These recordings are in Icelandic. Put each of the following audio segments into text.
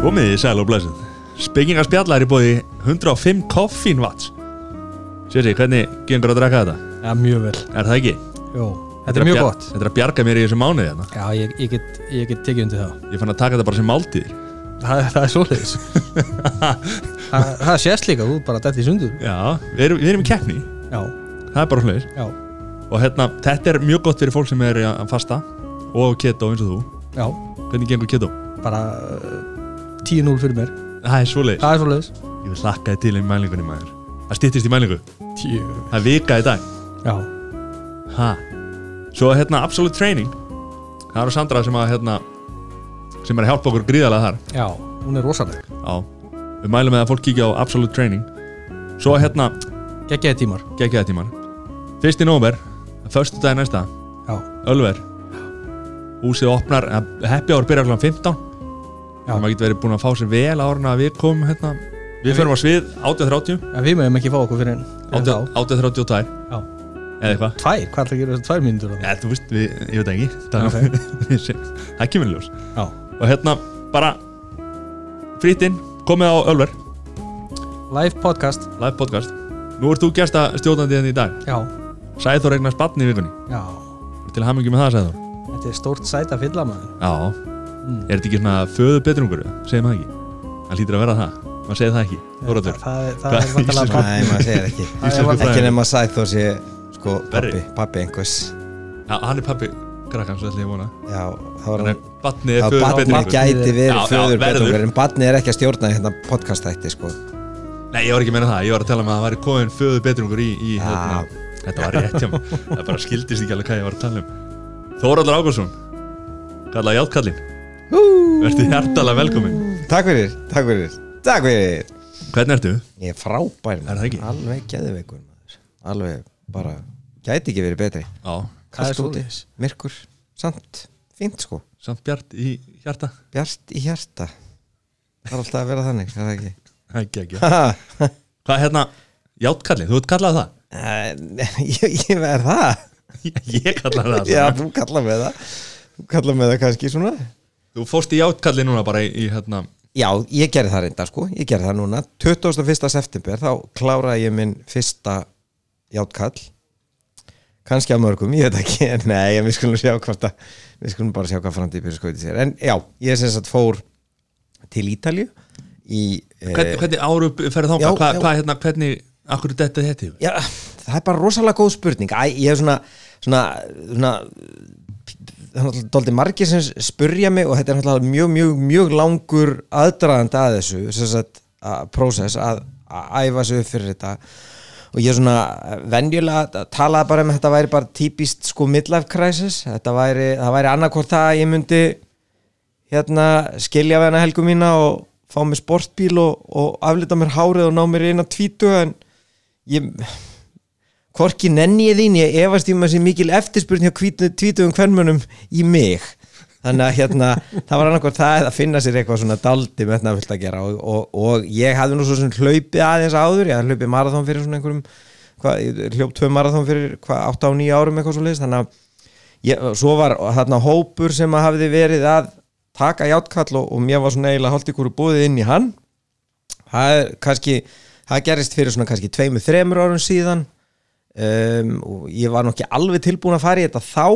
Komið í sæl og blæsum Spekingar spjallar er búið 105 koffín watts Sjössi, hvernig gengur að draka þetta? Já, mjög vel. Er það ekki? Jó, þetta er mjög gott. Þetta er að bjarga mér í þessu mánuði hérna. Já, ég, ég, get, ég get tekið undir það. Ég fann að taka þetta bara sem máltíðir. Það, það er svoleiðis. Það, það sést líka, þú bara dætt í sundur. Já, við erum, við erum í keppni. Já, Það er bara hlutir já, Og hérna, þetta er mjög gott fyrir fólk sem er að fasta Og keto eins og þú. Já. Hvernig gengur keto? Bara uh, 10-0 fyrir mér. Það er svoleiðis. Það er svoleiðis. Ég vil hlakkaði til í mælingunni maður. Það styttist í mælingu. 10 Það er vika í dag. Já, Ha? Svo hérna Absolute Training. Það eru Sandra sem að hérna sem er að hjálpa okkur gríðarlega þar. Já, hún er rosaleg. Já. Við mælum með að fólk kíkja á Absolute Training. Svo hérna Gekkjaði tímar. geggjaði tímar. Fyrst í nóver Föstu dag næsta. Já, Ölver. Húsið opnar eh, Happy hour byrjar kl. 15 Já. Það maður getur verið búin að fá sér vel árna að við komum hérna. Við förum á svið 8.30 en við mögum ekki fá okkur fyrir en 8.32 Já. Eða eitthvað. Tvær, hvað ætla að gera þessu tvær mínútur Já, þú veist, við, ég veit ekki. Það, það kemur í ljós. Já, Og hérna, bara Frítinn, komið á Ölver. Live podcast. Live podcast. Nú ert þú gesta stjórnandi hérna í dag. Já, Sæður eignast batni í vikunni. Já. Til hamingi með það, Sæður Þetta er stórt sæta fylla maður. Já, mm. er þetta ekki svona föðu betrungur Segir maður ekki? Það hlýtur að vera það. Maður segir það ekki Þóraður Það er, það Hvað- er vandalega Íslenska- papp Nei, maður segir ekki. Það er Íslensku vant- fræðin. Ekki nema Sæþór sé sko pappi, pappi einhvers. Já, hann er pappi Krakkans, ætla ég að vona. Já, þá Þannig hann að batni er Já, föðu barnið betrungur gæti Já, verið föður betrungur En barnið er ekki að stjórna hérna podcast þætti sko. Nei, ég var ekki að meina það. Ég var að tala um að það væri komin föðu betrungur í, í hérna, Þetta var rétt hjá mér. Það bara skildist ekki alveg hvað ég var að tala um. Þóraldur Ágúrsson Kalla Játtkallinn Verði hjartalega velkomin Takk fyrir, takk fyrir, takk fyrir. Hvernig ertu? Ég er frábær Er það ekki? Alveg geðveikur maður. Alveg bara Gæti ekki verið betri. Já, Það er Kalt úti, svoleiðis. myrkur, samt, fínt sko. Samt bjart í hjarta. Bjart í hjarta. Það er alltaf að vera þannig, er það ekki? Ekki, ekki. Haha. Hvað er hérna? Játtkallinn, þú ert kallað það? Eh, Ég ég verð það? Ég kallaði það Já, þú kalla með það. Þú kalla með það kannski svona Þú fórst í játtkallinn núna bara í, í hérna. Já, ég gerði það reynda sko. Ég gerði það núna. 21. september þá kláraði ég minn fyrsta játkall kannski af mörgum, ég veit ekki. Nei, við skulum sjá hvort að við skulum bara sjá hvað framtíð fyrir skoðið sér. En já, ég sem sagt fór til Ítalju í eh, Hvernig, hvernig áru ferði þánga? já, Hvað, já. hvað hérna, hvernig Akkur þetta þetta Já, það er bara rosalega góð spurning. Æ, ég er svona svona, svona er náttúrulega dóldi margir sem spurja mig og þetta er náttúrulega mjög, mjög, mjög langur aðdraðandi að þessu sagt, að prósess að, að æfa sig upp fyrir þetta. Og ég er svona venjulega talaði bara um að þetta væri bara típist sko midlife crisis. Þetta væri, það væri annarkvort það að ég myndi hérna skilja við hana helgu mína og fá mér sportbíl og, og aflita mér hárið og ná mér eina tvítu en ég hvorki nenni ég þín, ég efast í maður sem mikil eftirspurn hjá tvítugum hvernmönnum í mig. Þannig að hérna, það var annarkvært það að finna sér eitthvað svona daldi með þetta fullt að gera. Og, og, og ég hafði nú svo sem hlaupið aðeins áður, ég hafði hlaupið marathón fyrir svona einhverjum, hvað, ég hljóp tvö marathón fyrir hvað, 8 á 9 árum eitthvað svo leiðist þannig að ég, svo var þarna hópur sem að hafði verið að taka játkall og, og mér var svona eiginlega hálft ykkur búið inn í hann. Það er kannski það gerist fyrir svona kannski tveimur, þremur árum síðan um, og ég var nokkið alveg tilbúin að fara í þetta þá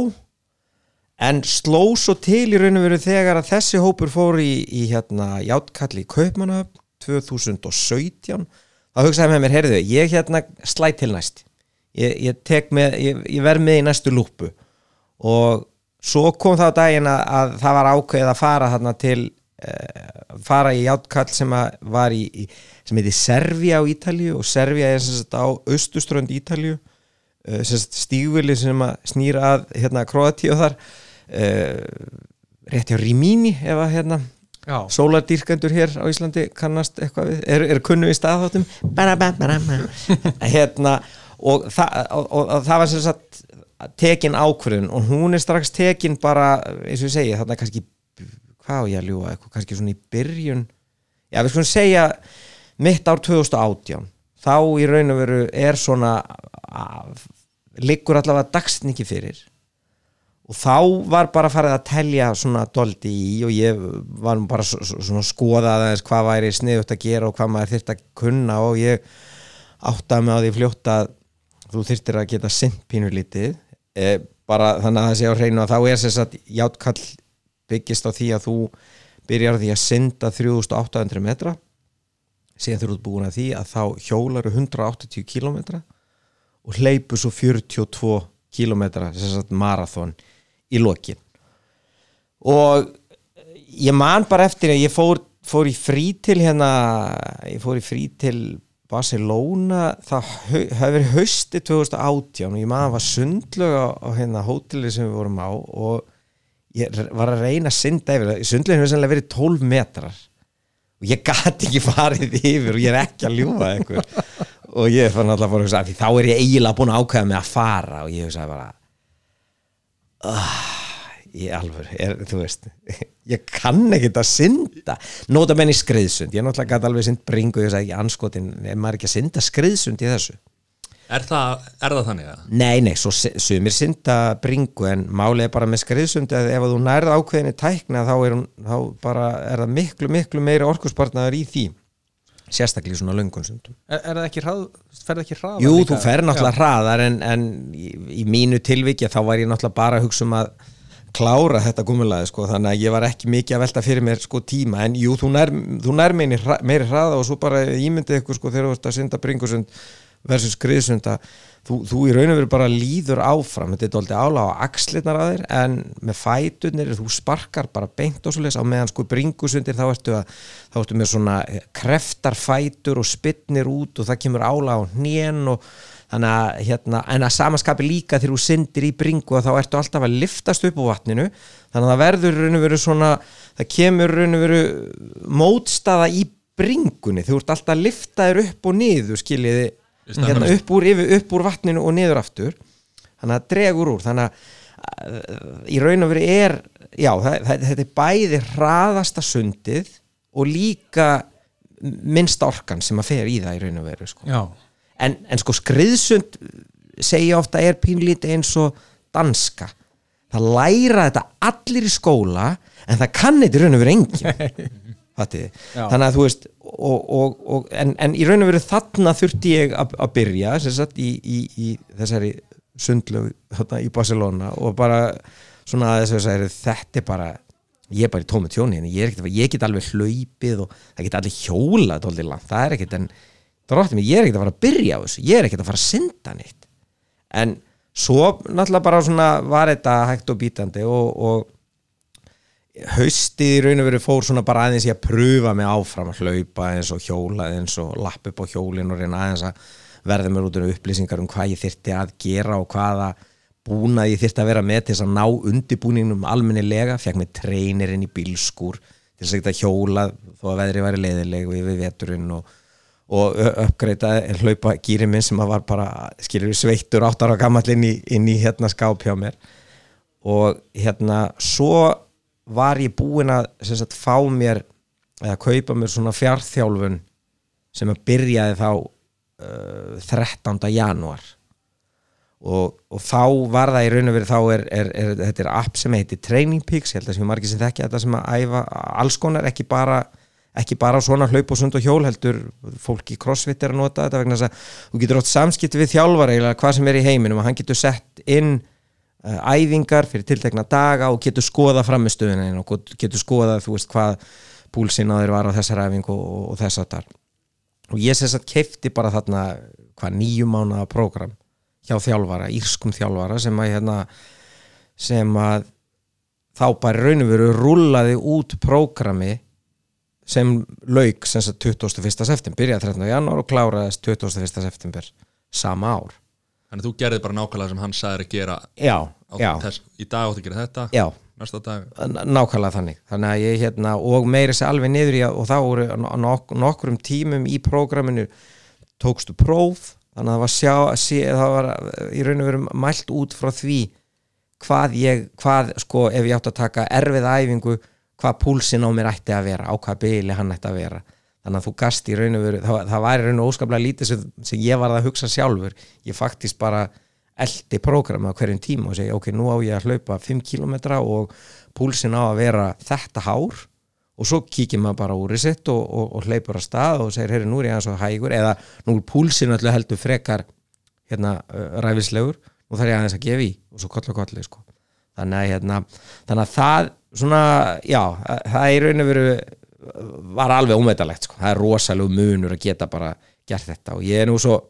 en sló svo til í raun og veru þegar að þessi hópur fór í, í hérna játkalli í Kaupmannahöfn 2017 þá hugsaði með mér, heyrðu, ég hérna slæt til næst. Ég, ég ég, ég verð með í næstu lúpu og svo kom það á daginn að, að það var ákveðið að fara þarna til fara í játkall sem var í, í sem heiti Servia á Ítalju og Servia er sem sagt á austuströnd Ítalju sagt stígvili sem að snýra að hérna Kroatíu þar uh, rétt hjá Rimini ef að hérna sólardýrkendur hér á Íslandi kannast eitthvað við, er, er kunnu í bara. hérna og, þa og, og, og það var sem sagt tekin ákvörðun og hún er strax tekin bara, eins og ég segi þarna kannski, hvað á ég að ljúga? Eitthvað kannski svona í byrjun? Já við skulum segja mitt ár 2018 þá í raun og veru er svona liggur allavega dagsningi fyrir. Og þá var bara farið að telja svona doldi í og ég var bara svo- svo- svona að skoða aðeins hvað væri sniðut að gera og hvað maður þyrfti að kunna og ég áttaði mig á því fljótt að þú þyrftir að geta sint pínur lítið e, bara þannig að það sé á hreinu að þá er þess að játkall byggist á því að þú byrjar því að synda 3800 metra. Síðan þú ert búin að því að þá hjólar 180 kilometra og hleypu svo 42 kilometra þess að marathon í lokin. Og ég man bara eftir að ég fór, fór í frí til hérna ég fór í frí til Barcelona það hafi verið hausti 2018 og ég man var sundlög á, á hérna hóteli sem við vorum á og ég var að reyna að synda yfir það. Sundlögin hefur sannlega verið 12 metrar. Og ég gati ekki farið yfir og ég er ekki að ljúfa einhver. Og ég fann alltaf að því þá er ég eiginlega búin að ákveða mig að fara. Og ég hugsaði bara ah, ég alveg er, þú veist, ég kann ekkert að synda, nota menn í skriðsund. Ég náttúrulega gæti alveg synd bringu ég sagði anskotin, er maður ekki að synda skriðsund í þessu? Er það, er það þannig að? Nei, nei, svo sumir synda bringu en málið er bara með skriðsund að ef að þú nærð ákveðinni tækna þá er, hún, þá bara er það miklu, miklu meiri orkuspartnaður í því sérstaklega í svona löngunsundum Er, er það ekki hrað, ferð ekki hrað Jú, þú fer náttúrulega hraðar en, en í, í mínu tilviki þá var ég náttúrulega bara að hugsa um að klára þetta gumulaði sko, þannig að ég var ekki mikið að velta fyrir mér sko tíma. En jú, þú nær, þú nær meiri, hraða og svo bara ímyndið ykkur sko þegar þú ert að synda bringusund versus skriðsunda þú, þú í raun og veru bara líður áfram. Þetta er dóldi ála á axlirnar að þér en með fæturnir, þú sparkar bara beint og svo leys á meðan sko bringusundir þá ertu, að, þá ertu með svona kreftar fætur og spytnir út og það kemur ála á hnén og þannig að hérna, að samaskapi líka þegar þú syndir í bringu þá ertu alltaf að liftast upp á vatninu. Þannig að það verður raun og veru svona það kemur raun og veru mótstaða í bringunni. Þú ert alltaf að lifta þér upp og niður skiljiði hérna, upp, úr, yfir, upp úr vatninu og niður aftur þannig að dregur úr þannig að uh, í raun og veru er já, það, þetta er bæði hraðasta sundið og líka minnsta orkan sem að fer í það í raun og veru sko en, en sko skriðsund segja ofta er pínlítið eins og danska það læra þetta allir í skóla en það kann í raun og veru engin Fattiði? Já. Þannig að þú veist og, og, og, en, en í raun og veru þarna þurfti ég að, byrja sagt í, í, í þessari sundlög þarna í Barcelona og bara svona þess að segja, þetta er bara ég er bara í tómi tjóni en ég, ég get alveg hlaupið og það get allir hjólað það er ekkert en dróttum ég er ekkert að fara að byrja á þessu ég er ekkert að fara að synda neitt. En svo náttúrulega bara svona var þetta hægt og bítandi og, og haustið í raun og veru fór svona bara aðeins ég að pröfa mig áfram að hlaupa eins og hjóla eins og lapp upp á hjólin og reyna aðeins að verða mér út um upplýsingar um hvað ég þyrfti að gera og hvaða búnað ég þyrfti að vera með til þess að ná undirbúningnum almennilega, fekk mér treinirinn í bílskur til þess að geta hjóla þó að veðri væri leiðileg og yfir veturinn og, og uppgreita hlaupa gýri minn sem að var bara skilur sveittur átt ára gamall inn í, inn í hérna skáp hjá mér. Og hérna svo var ég búinn að sagt, fá mér eða kaupa mér svona fjárþjálfun sem að byrjaði þá uh, 13. janúar og, og þá var það í raun og verið þá er, er, er, þetta er app sem heitir Training Peaks, ég held að sem margir sem þekki þetta sem að æfa alls konar, ekki bara ekki bara svona hlaup og sund og hjól heldur fólk í crossfit er að nota þetta vegna þess að þú getur átt samskipti við þjálfara eða hvað sem er í heiminum og hann getur sett inn æfingar fyrir tiltekna daga og getur skoða framistöðuna og getur skoða þú veist hvað púlsinn á þér var á þessar æfingu og, og, og þess að þar og ég sem sagt keifti bara þarna hvað nýju mánuða prógram hjá þjálfara, írskum þjálfara sem að hérna sem að þá bara raun og veru rúllaði út prógrami sem lauk sem sagt 21. september byrjaði 13. janúar og kláraðist 21. september sama ár Þannig að þú gerði bara nákvæmlega sem hann sagði að gera já, á já, þess, í dag áttu að gera þetta já. næsta dag. Nákvæmlega þannig. Þannig að ég hérna og meiri sér alveg niður í að og þá voru nok nokkrum tímum í prógraminu tókstu próf þannig að það var sjá sé, það var í raun og veru mælt út frá því hvað ég, hvað sko ef ég átti að taka erfið æfingu hvað púlsinn á mér ætti að vera á hvað byli hann ætti að vera þannig að þú gast í raun og veru það, það var í raun og óskaplega lítið sem, sem ég var að hugsa sjálfur. Ég faktist bara eldi prógrama á hverjum tíma og segja ok, nú á ég að hlaupa 5 km og púlsin á að vera þetta hár. Og svo kíkir maður bara úr í sitt og, og, og hleypur að stað og segir, heyrðu, nú er ég aðeins og hægur. Eða nú er púlsin öllu heldur frekar hérna, ræfislegur. Nú þarf ég aðeins að gefa í. Og svo koll og kolli sko. þannig hérna, þannig að það svona, já, það er raun og veru var alveg ómetalegt sko. það er rosalegu munur að geta bara gert þetta. Og ég er nú svo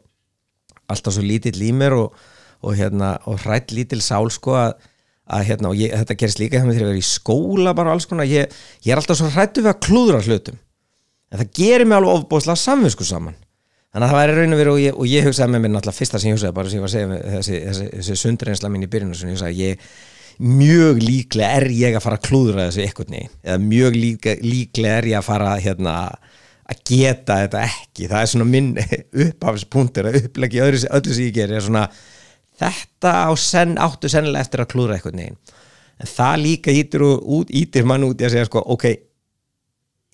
alltaf svo lítill í mér og, og, hérna, og hrætt lítill sál sko að, að hérna, ég, þetta gerist líka þegar ég er í skóla bara og alls konar. Ég, ég er alltaf svo hrættu við að klúðra hlutum. En það gerir mig alveg ofbóðslega samvinsku saman. Þannig að það væri raun og veru og ég, og ég hugsaði með mér náttúrulega fyrsta sem ég hugsaði bara sem ég var að segja þessi, þessi, þessi sundreinsla mín í byrjun og ég hugsaði ég mjög líklega er ég að fara að klúðra þessu eitthvað neginn eða mjög líka, líklega er ég að fara hérna að geta þetta ekki. Það er svona minn upphafspunktur að upplegi öðru, öllu sem ég ger er svona þetta á senn áttu sennilega eftir að klúðra eitthvað neginn en það líka ítir, út, ítir mann út í að segja sko ok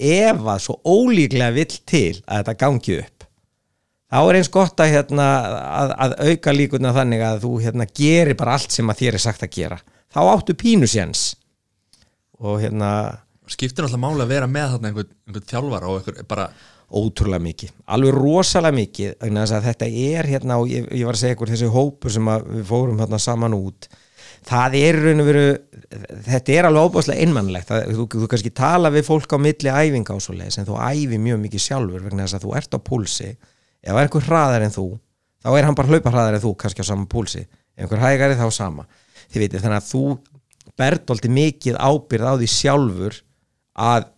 ef að svo ólíklega vill til að þetta gangi upp þá er eins gott að, hérna, að, að auka líkuna þannig að þú hérna, gerir bara allt sem að þér er sagt að gera þá áttu pínusjens og hérna skiptir alltaf máli að vera með þarna einhvern, einhvern þjálfara og einhver bara ótrúlega mikið, alveg rosalega mikið þetta er hérna og ég, ég var að segja ykkur þessi hópur sem við fórum hérna saman út. Það er raun og veru þetta er alveg óbúslega einmannlegt. Það, þú, þú kannski tala við fólk á milli æfinga og svo leiðis en þú æfi mjög mikið sjálfur vegna þess að þú ert á púlsi. Ef það er einhver hraðar en þú þá er hann bara hlaupa hraðar en þú kannski á sama púlsi. Ef einhver hægari þá sama þið veitir þannig að þú berðolti mikið ábyrð á því sjálfur að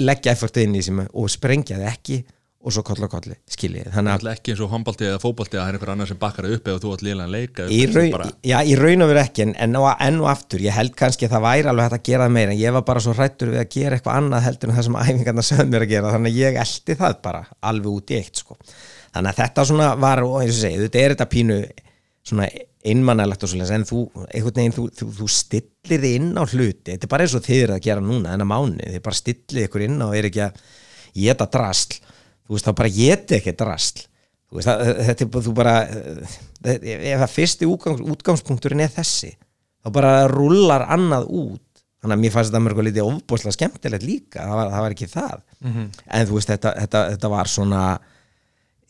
leggja eftir inn í sem og sprengja þið ekki og svo koll og kolli, skiljið þannig að ekki eins og handbalti eða fótbalti að það er einhver annar sem bakkar upp ef þú átt liðlega leika raun, bara, já, í raun og veru ekki en, en, og, enn og aftur, ég held kannski að það væri alveg hægt að gera meira, en ég var bara svo hrættur við að gera eitthvað annað heldur en það sem æfingarna sögð mér að gera, þannig að ég eldi það bara alveg út í eitt, sko. Þannig að þetta svona var, og eins og segi, þetta er þetta pínu svona einmannalegt og svolítið, en þú, veginn þú, þú, þú stillir þið inn á hluti. Þetta er bara eins og þið eru að gera núna, þennan mánu þið bara stillir ykkur inn og er ekki að geta drasl, þú veist þá bara geti ekki drasl. Þú veist, það, þetta er þú bara ef það fyrsti útgangs, útgangspunkturinn er þessi þá bara rullar annað út. Þannig að mér fannst þetta mörgur litið ofbúslega skemmtilegt líka, það var, það var ekki það. En þú veist, þetta, þetta, þetta var svona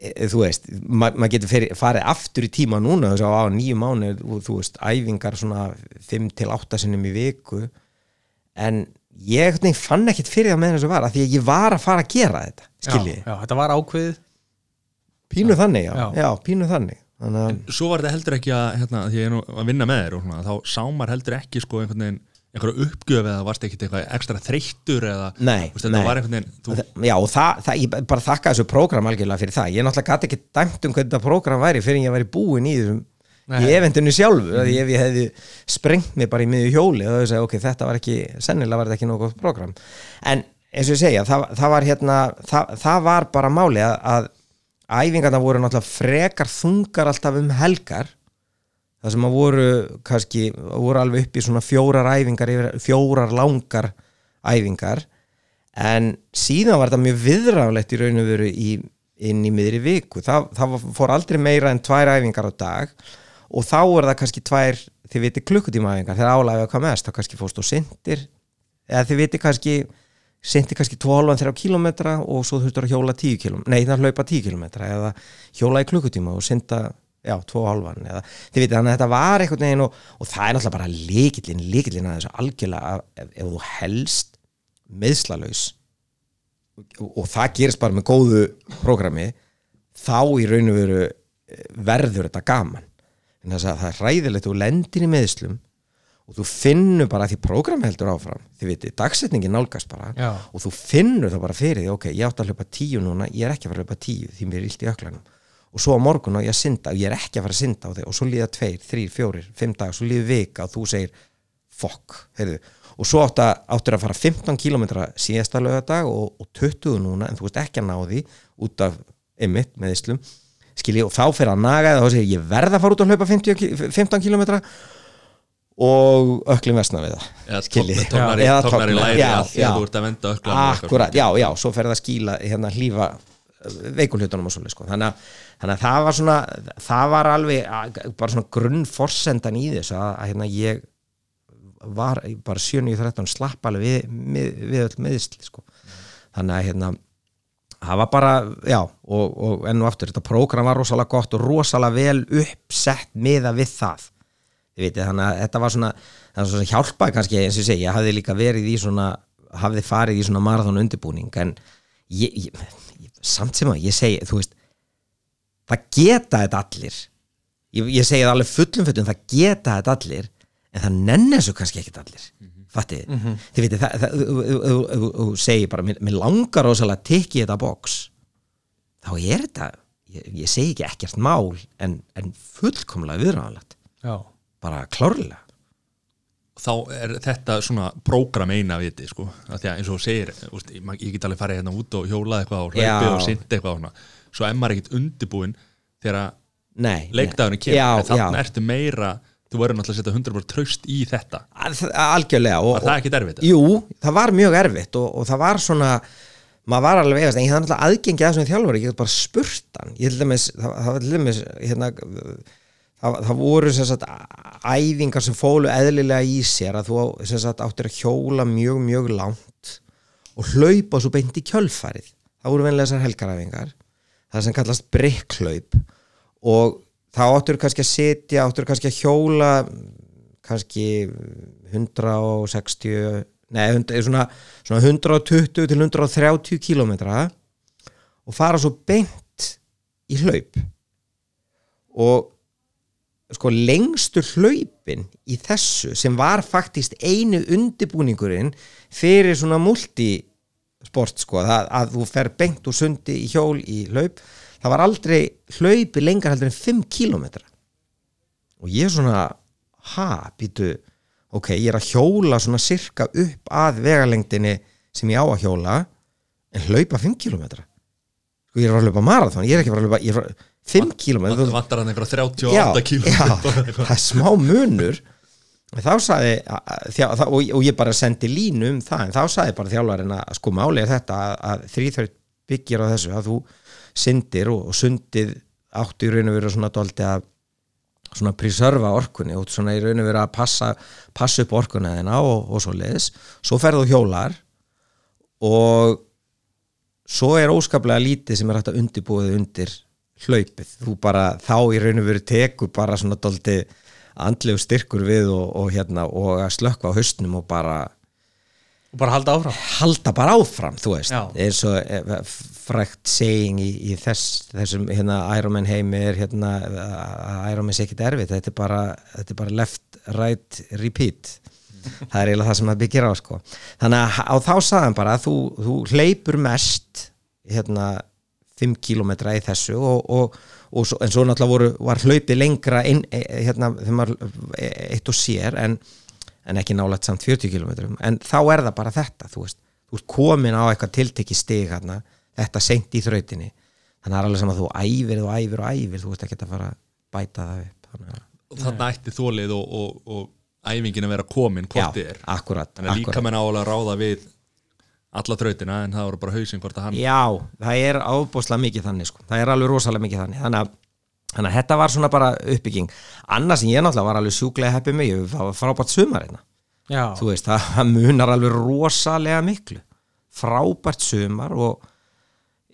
þú veist, ma maður getur farið aftur í tíma núna þess að á nýju mánu þú veist, æfingar svona 5-8 sinnum í viku. En ég nei, fann ekkit fyrir það með þess að var, af því að ég var að fara að gera þetta, skiljið, já, já, þetta var ákveðið. Pínu þannig já, Já. já, pínu þannig. Þannig að, svo var þetta heldur ekki að hérna, því ég er nú að vinna með þér og svona, þá sá maður heldur ekki sko einhvern veginn einhverja uppgjöf eða varst ekkit eitthvað ekstra þreyttur eða Nei, veist, nei. veginn þú, já, og það, það, ég bara þakka þessu prógram algjörlega fyrir það, ég náttúrulega gæti ekki dæmt um hvernig þetta prógram væri fyrir en ég væri búin í þessum Nei. í eventinu sjálfu, mm. ef ég hefði sprengt mig bara í miðju hjóli og þau segja, ok, þetta var ekki, sennilega var þetta ekki gott prógram, en eins og ég segja það, það var hérna, það, það var bara máli að, að æfingarna voru náttúrulega frekar þungar alltaf um helgar það sem að voru kannski, voru alveg upp í svona fjórar æfingar, fjórar langar æfingar. En síðan var þetta mjög viðráðlegt í raun og veru í, inn í miðri viku. Það, það fór aldrei meira en tvær æfingar á dag. Og þá er það kannski tvær þið viti klukkutíma æfingar, þegar álægja hvað mest þá kannski fórst og sindir eða þið viti kannski sindir kannski 12-3 kilometra og svo þurftur að hjóla 10 km, nei það hlaupa 10 kilometra eða hjóla í klukkutíma og sinda já, 2,5 eða þið viti þannig að þetta var einhvern veginn og, og það er náttúrulega bara líkillin, líkillin að þessu algjörlega ef, ef þú helst meðslalaus og, og það gerist bara með góðu prógrami þá í raun og veru eh, verður þetta gaman en þess að það er ræðilegt og lendir í meðslum og þú finnur bara því prógrami heldur áfram þið viti, dagsetningin nálgast bara Já. og þú finnur það bara fyrir því, ok, ég átti að hlaupa tíu núna ég er ekki að hlaupa tíu því mér er illt í öklanum og svo á morgun á ég að synda og ég er ekki að fara að synda á þig. Og svo líða tveir, þrýr, fjórir, fimm dagar svo líður vika og þú segir fokk, heyrðu. Og svo áttu að, áttur að fara 15 km síðasta lögadag og, og 20 núna en þú veist ekki að ná því út af ymmit með Íslum skilji og þá fyrir að naga það og þá segir ég verð að fara út að hlaupa 50, ki- 15 km og öklum vesna við það eða skilji. Eða tóknar í læri að þú ert að venda öklan Akkurat, já, já, svo fer það að skíla hérna hlífa veikulhutunum og svolítið sko. þannig, þannig að það var svona það var alveg bara svona grunnforsendan í þessu að, að hérna ég var bara 7-13 slapp alveg við, við, við öll meðisli sko. þannig að hérna það var bara, já, og, og enn og aftur, þetta prógram var rosalega gott og rosalega vel uppsett miða við það veitir, þannig að þetta var svona svona hjálpaði kannski, eins og segi ég hafði líka verið í svona hafði farið í svona marathon undirbúning en ég, ég, samt sem að ég segi, þú veist það geta þetta allir. Ég, ég segi það alveg fullum fullum það geta þetta allir en það nenni þessu kannski ekkit allir. Fattið, þið veitir það, það, þú- segir bara, mér, mér langar rosalega að tekja þetta box. Þá er þetta ég, ég segi ekki ekkert mál en, en fullkomlega viðræðanlegt bara klárlega þá er þetta svona prógram eina viti sko, af því að eins og þú segir úst, ég, get alveg farið hérna út og hjólað eitthvað og hlaupið Já. og sindi eitthvað og svo er maður ekkit undirbúin þegar leikdagurinn kemur. Þannig ertu meira þú verður náttúrulega að setja 100% traust í þetta. Al- algjörlega og, var það ekki erfitt? Jú, það var mjög erfitt og, og það var svona maður var alveg efast, en ég hafði náttúrulega aðgengi að þessum þjálfur, ég get bara spurt hann. Ég til dæmis, það, það það, það voru sem sagt æfingar sem fólu eðlilega í sér að þú sagt áttir að hjóla mjög, mjög langt og hlaupa svo beint í kjölfarið. Það voru venlega þessar helgaræfingar það sem kallast brikklaup og þá áttur kannski að setja áttur kannski að hjóla kannski 160 nei, hund- svona, svona 120 til 130 kílómetra og fara svo beint í hlaup. Og sko lengstu hlaupin í þessu sem var faktist einu undibúningurinn fyrir svona multisport sko það, að þú fer beint úr sundi í hjól í hlaup það var aldrei hlaupi lengar heldur en 5 kílómetra. Og ég svona ha, býtu ok, ég er að hjóla svona sirka upp að vegalengdinni sem ég á að hjóla en hlaupa 5 kílómetra? Sko ég er að að hlaupa marathon, ég er ekki að að hlaupa ég er að 5 kílómetra það vantar hann einhverja 38 já, kíló já, það er smá munur. Þá það, og, og ég bara sendi línu um það en þá sagði bara þjálfarinn að sko máli er þetta að, að þrýþraut byggir á þessu að þú syndir og, og sundið áttu í raun og veru svona doldi að svona preserva orkunni og svona í raun og veru að passa, passa upp orkunna þeina og, og svo leiðis svo ferðu hjólar og svo er óskaplega lítið sem er hægt að undirbúið undir hlaupið, þú bara þá í raun og veru tekur bara svona doldi andlegu styrkur við og, og hérna og að slökka á haustnum og bara og bara halda áfram? Halda bara áfram, þú veist. Eins og eh, frækt saying í, í þess, þessum hérna Ironman heimi er hérna Ironman sé ekkit erfitt, þetta er bara þetta er bara left, right, repeat. Það er eiginlega það sem það byggir á sko. þannig að á þá sagðan bara að þú, þú hleypur mest hérna 5 kilometra í þessu og, og, og svo, en svo náttúrulega voru, var hlaupið lengra inn, e, hérna, þegar maður e, eitt og sér en, en ekki nálægt samt 40 kilometrum en þá er það bara þetta þú veist, þú ert komin á eitthvað tiltekki stig hérna, þetta seint í þrautinni. Þannig að það er alveg sem að þú æfir og æfir og æfir, þú veist ekki að fara að bæta það upp. Þannig að, þarna ætti þólið og, og, og æfingin að vera komin hvort þið er. akkurat, þannig að líka menn álega ráða við alla þrautina en það voru bara hausinn hvort að hann Já, það er ábúslega mikið þannig sko. það er alveg rosalega mikið þannig. Þannig að, þannig að þetta var svona bara uppbygging. Annars sem ég náttúrulega var alveg sjúklega heppið mig ég var frábært sumar hérna. Já, þú veist, það það munar alveg rosalega miklu. Frábært sumar og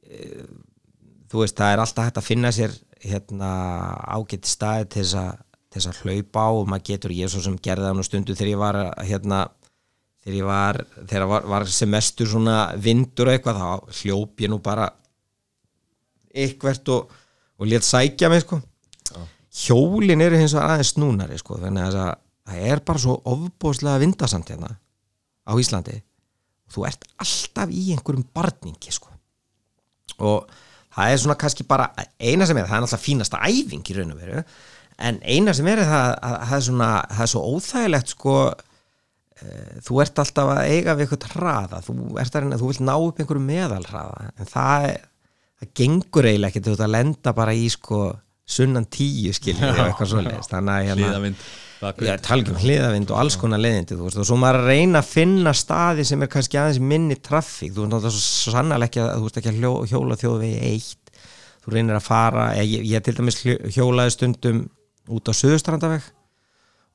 e, þú veist, það er alltaf hægt að finna sér hérna ágætt staði til þess að hlaupa á og maður getur ég svo sem gerði það nú stundu þegar ég var hérna þegar ég var, þegar var, var semestur svona vindur og eitthvað þá hljóp ég nú bara eitthvert og, og létt sækja mig sko. Hjólin eru hins vegar aðeins snúnari sko þannig að það er bara svo ofbóðslega vindasamt hérna á Íslandi. Og þú ert alltaf í einhverjum barningi sko. Og það er svona kannski bara eina sem er, það er náttúrulega fínasta æfing í raun og veru en eina sem er það að það er svona, það er svo óþægilegt sko þú ert alltaf að eiga við eitthvað hraða, þú ert að reyna, þú vilt ná upp einhverju meðalhraða, en það það gengur eiginlega ekki, þú ert að lenda bara í sko sunnan tíu skiljið eða eitthvað svoleiðist, þannig að hérna, hlýðavind Bak Já, við. tala ekki um hliðavind og alls konar veist, og svo maður að reyna að finna staði sem er kannski aðeins minni traffík þú veist náttúrulega svo sannlega ekki að þú veist ekki að hljó, hjóla þjóðvegi eitt. Þú reynir að fara, ég, ég, ég til dæmis hjólaði stundum út á Suðustrandaveg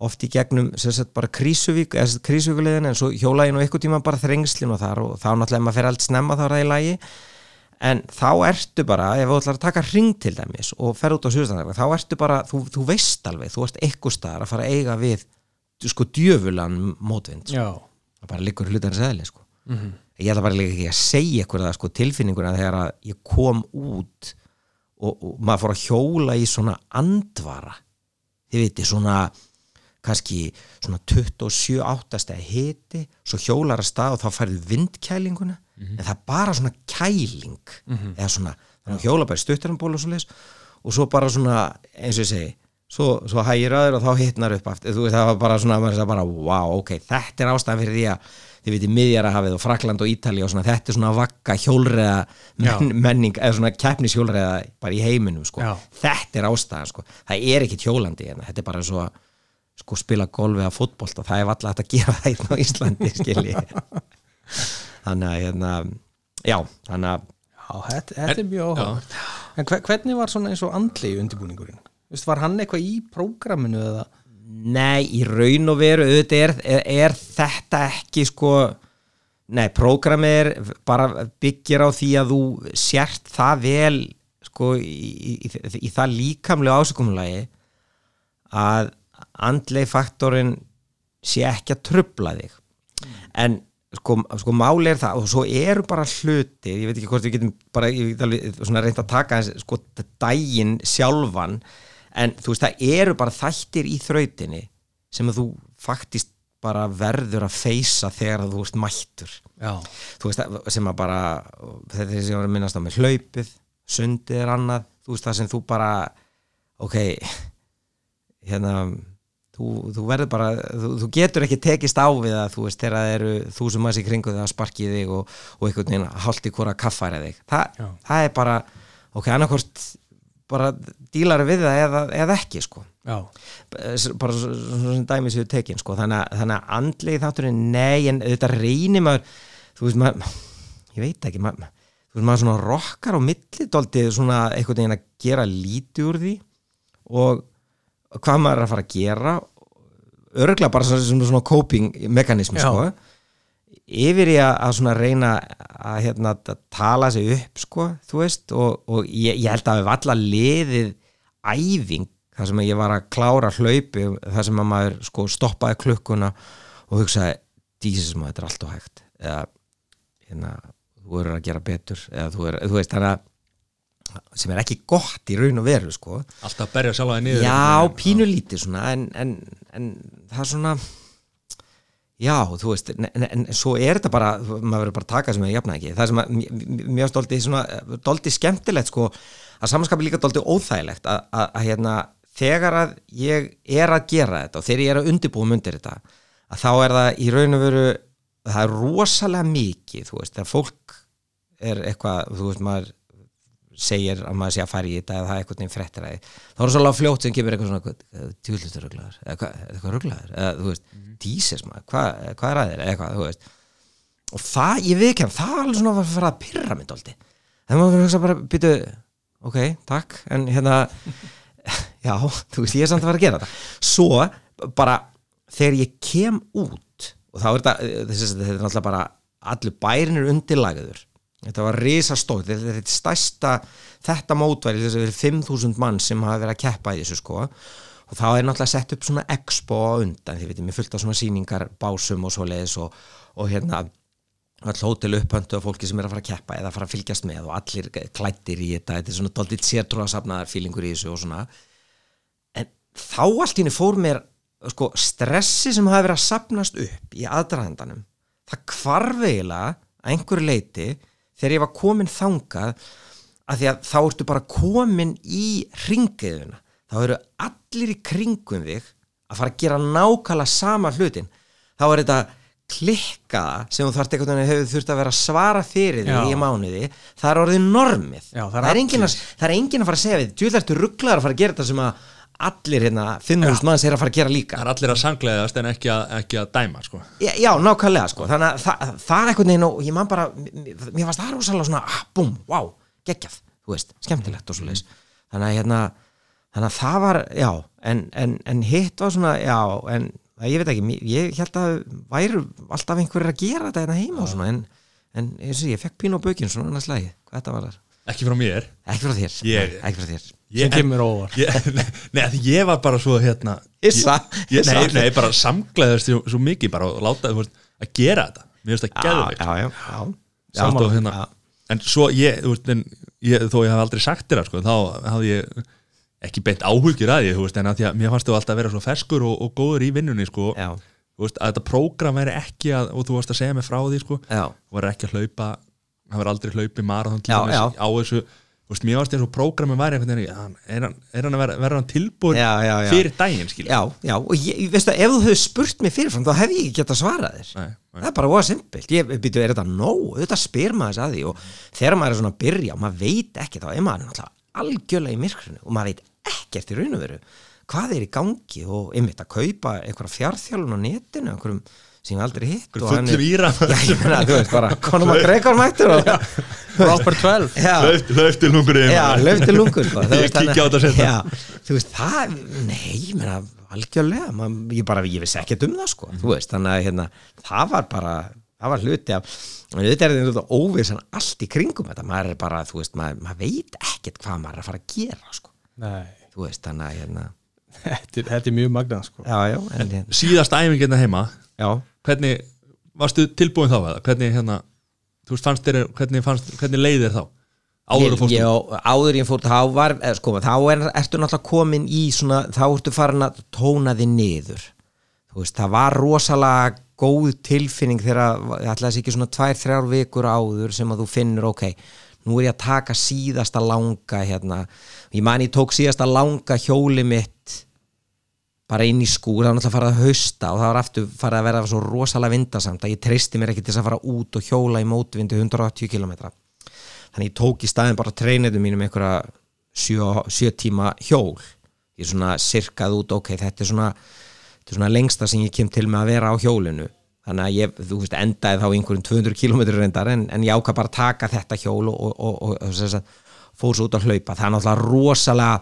oft í gegnum sagt bara Krísuvík Krísuvíkuleiðin en svo ég nú eitthvað tíma bara þrengslinu þar og þá náttúrulega ef maður fer allt snemma þá er það í lagi en þá ertu bara, ef þú ætlar að taka ring til dæmis og fer út á Suðustrandaveg þá ertu bara, þú, þú veist alveg þú ert eitthvað staðar að fara að eiga við sko djöfulan mótvind sko. Það bara liggur hlutar sæli sko. ég ætla bara ekki að segja það sko, tilfinninguna þegar að ég kom út og, og maður fór að hjóla í svona andvara þið viti svona kannski svona 27-8 stæði hiti svo hjólar að stað og þá færðu vindkælinguna en það er bara svona kæling eða svona, þannig að hjóla bara stuttaramból og svo leis og svo bara svona eins og ég segi svo, svo hægir aður og þá hittnar upp aftur þú veist það var bara svona, maður sagði bara wow, ok, þetta er ástæðan fyrir því að þið viti miðjarahafið og Frakland og Ítali og svona þetta er svona vakka hjólreða men, menning, eða svona keppnishjólreða bara í heiminum sko, Já. þetta er ástæðan sko, það er ekkit hjólandi hérna. þetta er bara svo sko spila golfi að fótbolta, það er alltaf hægt að gera það hérna á Íslandi skilji þannig að hérna já, þannig að Já, þetta, þetta er mjög áhugavert En hver, hvernig var svona eins og andli undirbúningurinn? Vist, var hann eitthvað í prógraminu eða? Nei, í raun og veru auðvitað er, er, er þetta ekki sko Nei, prógramið er bara byggir á því að þú sért það vel sko í, í, í, í það líkamlega ásökumulagi að andlegi faktorinn sé ekki að trubla þig. En sko, sko máli er það og svo eru bara hluti ég veit ekki hvort við getum bara reynt að taka eins, sko daginn sjálfan en þú veist það eru bara þættir í þrautinni sem að þú faktist bara verður að feysa þegar að þú ert mættur. Já, þú veist að- sem að bara þetta er sem að minnast á með hlaupið sundið er annað, þú veist það sem þú bara ok hérna þú, þú verður bara, þú, þú getur ekki tekist á við það, þú veist, þegar það eru þúsum maður í kringu það að sparki í þig og, og einhvern veginn haldi hvora kaffæra þig Þa, það er bara, ok, annarkvort bara dílar við það eða, eða ekki sko. Já, bara svo- svo- svona dæmi séu tekin sko. þannig, að- þannig að andlegi þátturinn nei, en þetta reynir maður þú veist maður, ég veit ekki maður, þú veist maður svona rokkar á milli dóltið svona einhvern veginn að gera lítið úr því og hvað maður er að fara að gera örgulega bara svona, svona, svona coping mekanismi sko. Yfir í að, að svona reyna að, hérna, að tala sig upp sko, þú veist og, og ég, ég held að við alla liðið æfing þar sem ég var að klára hlaupi þar sem að maður sko stoppaði klukkuna og hugsaði dísis maður þetta er allt og hægt. Eða hérna, þú eru að gera betur eða þú, er, þú veist þannig að sem er ekki gott í raun og veru sko. Alltaf berja sjálfa þig niður. Já, pínulítið svona en, en, en það er svona já, þú veist en, en, svo er þetta bara, maður verður bara að taka sem ég jafna ekki, það sem að mér- mér mér stolti svona, doldi skemmtilegt sko að samanskapi líka doldi óþægilegt að, að, að hérna, þegar að ég er að gera þetta og þegar ég er að undirbúum undir þetta, að þá er það í raun og veru, það er rosalega mikið, þú veist, þegar fólk er eitthvað, þú veist, maður segir að maður sé að fara í þetta eða það er eitthvað nefn fréttir að því þá er svolítið fljótt sem kemur eitthvað svona tjúllustur rugglaður eða hvað, eða eitthvað rugglaður eða þú veist, dísis maður, hvað, hvað er að þér? Eða eitthvað, þú veist. Og það, ég veit ekki hann, það er alveg svona að fara að pyrra mynd aldrei það maður verður að hugsa bara, býtu ok, takk, en hérna já, þú veist, ég er samt að fara að gera þetta. Svo, bara þegar ég kem út og þá er þetta, þessi, þetta var risastóð, þetta er þetta stærsta þetta mótværi, þessi verið 5.000 mann sem hafa verið að keppa í þessu sko. Og þá er náttúrulega sett upp svona expo undan, þið veitum, ég fullt af svona sýningar básum og svoleiðis og, og hérna all hótel upphöndu af fólki sem er að fara að keppa eða að fara að fylgjast með og allir klættir í þetta, þetta er svona daldið sértrúasafnaðar fílingur í þessu og svona. En þá allt í henni fór mér sko, stressi sem hafi verið að sapnast upp í aðdraðandanum það hvarvegilega að einhverju leiti þegar ég var komin þangað að því að þá ertu bara komin í ringiðuna þá eru allir í kringum þig að fara að gera nákvæmlega sama hlutin þá er þetta klikkaða sem þú þarft veginn hefur þurft að vera að svara fyrir því Já. í mánuði það er orðið normið Já, það er er engin allir. að, er að fara að segja við þú ertu rugglaður að fara að gera þetta sem að allir hérna 500 manns er að fara að gera líka. Það er allir að sangleðast en ekki að, ekki að dæma sko. Já, já, nákvæmlega sko. Þannig að það, það er einhvern veginn og ég man bara mér fannst það rosalega svona, ah, búm, wow geggjað, þú veist, skemmtilegt og svo leis þannig að hérna þannig að það var, já, en, en, en hitt var svona, já, en ég veit ekki, ég held að væru alltaf einhverjir að gera þetta hérna heima og svona, en, en og ég fekk pínu á bökin svona annars lagi, hvað þetta var þar Ekki frá mér. Ekki frá þér, Ég- Nei, ekki frá þér. Ég, sem kemur óvar ég, Nei, því ég var bara svo hérna Issa. ég, Issa. Nei, nei, bara samgleðast svo, svo mikið bara og láta þú veist, að gera þetta. Mér finnst það og hérna já. En svo ég, þú veist, en ég, þó ég hef aldrei sagt þér sko, þá hafði ég ekki beint áhugir að ég, veist, en að því að mér fannst þú alltaf að vera svo ferskur og, og góður í vinnunni, sko, veist, að þetta prógram væri ekki að, og þú varst að segja mig frá því, sko, þú var ekki að hlaupa, það var aldrei hlaupið marathon Já, já. á þessu, veist, mér varst eins og prógramin væri hann- er hann, er hann að vera, vera hann tilbúin fyrir daginn, skilja? Já, já, og ég, veistu, ef þú hefur spurt mig fyrirfram þá hef ég ekki getað svarað þér Nei, nei. það er bara óa simpilt, ég býtu, er þetta nóg þetta spyr maður þess að því og þegar maður er svona að byrja og maður veit ekki þá er maður náttúrulega algjörlega í myrkrinu og maður veit ekkert í raun og veru hvað er í gangi og einmitt að kaupa einhverja fjárþjálun á netinu einhverjum sem ég aldrei hitt fullum íra. Já, ég meina, þú veist, bara konum að greikar mættur og Proper 12 Já, Hlaup til lungur í Já, löf til lungur Ég kíkja á það, nei, ég meina algjörlega, man, ég bara, ég vissi ekkert um það sko, þú veist, þannig að hérna, það var bara, það var hluti af en þetta er þetta óvissan allt í kringum þetta, maður er bara, þú veist, maður, maður veit ekkert hvað maður er að fara að gera sko, Nei, þú veist, þannig að hérna, þetta, er- þetta er mjög magnað sko. já, já, en hérna, Síðast æfingina heima, já, hvernig, varstu tilbúin þá eða? Hvernig, hérna, þú veist, fannst þér, hvernig, fannst, hvernig leið þér þá? Áður og fórstu? Já, áður ég fór, þá var, eða, sko, þá er, ertu náttúrulega komin í svona, þá ertu farin að tóna þið niður þú veist, það var rosalega góð tilfinning þegar, það ætlaði sér ekki svona tvær, þrjár vikur áður sem að þú finnur, ok, nú er ég að taka síðasta langa hérna, ég man ég tók síðasta langa hjóli mitt bara inn í skúr, það var náttúrulega farið að hausta og það var aftur farið að vera svo rosalega vindasamt að ég treysti mér ekki til þess að fara út og hjóla í mótvindi 180 km þannig ég tók í staðin bara treyniðu mínum einhverja sjö, sjö tíma hjól. Ég svona sirkað út, ok, þetta er svona þetta er svona lengsta sem ég kem til með að vera á hjólinu. Þannig að ég, þú veist, endaði þá einhverjum 200 km reyndar en, en ég ákvað bara taka þetta hjól og, og, og, og, fór svo út að hlaupa. Það er náttúrulega rosalega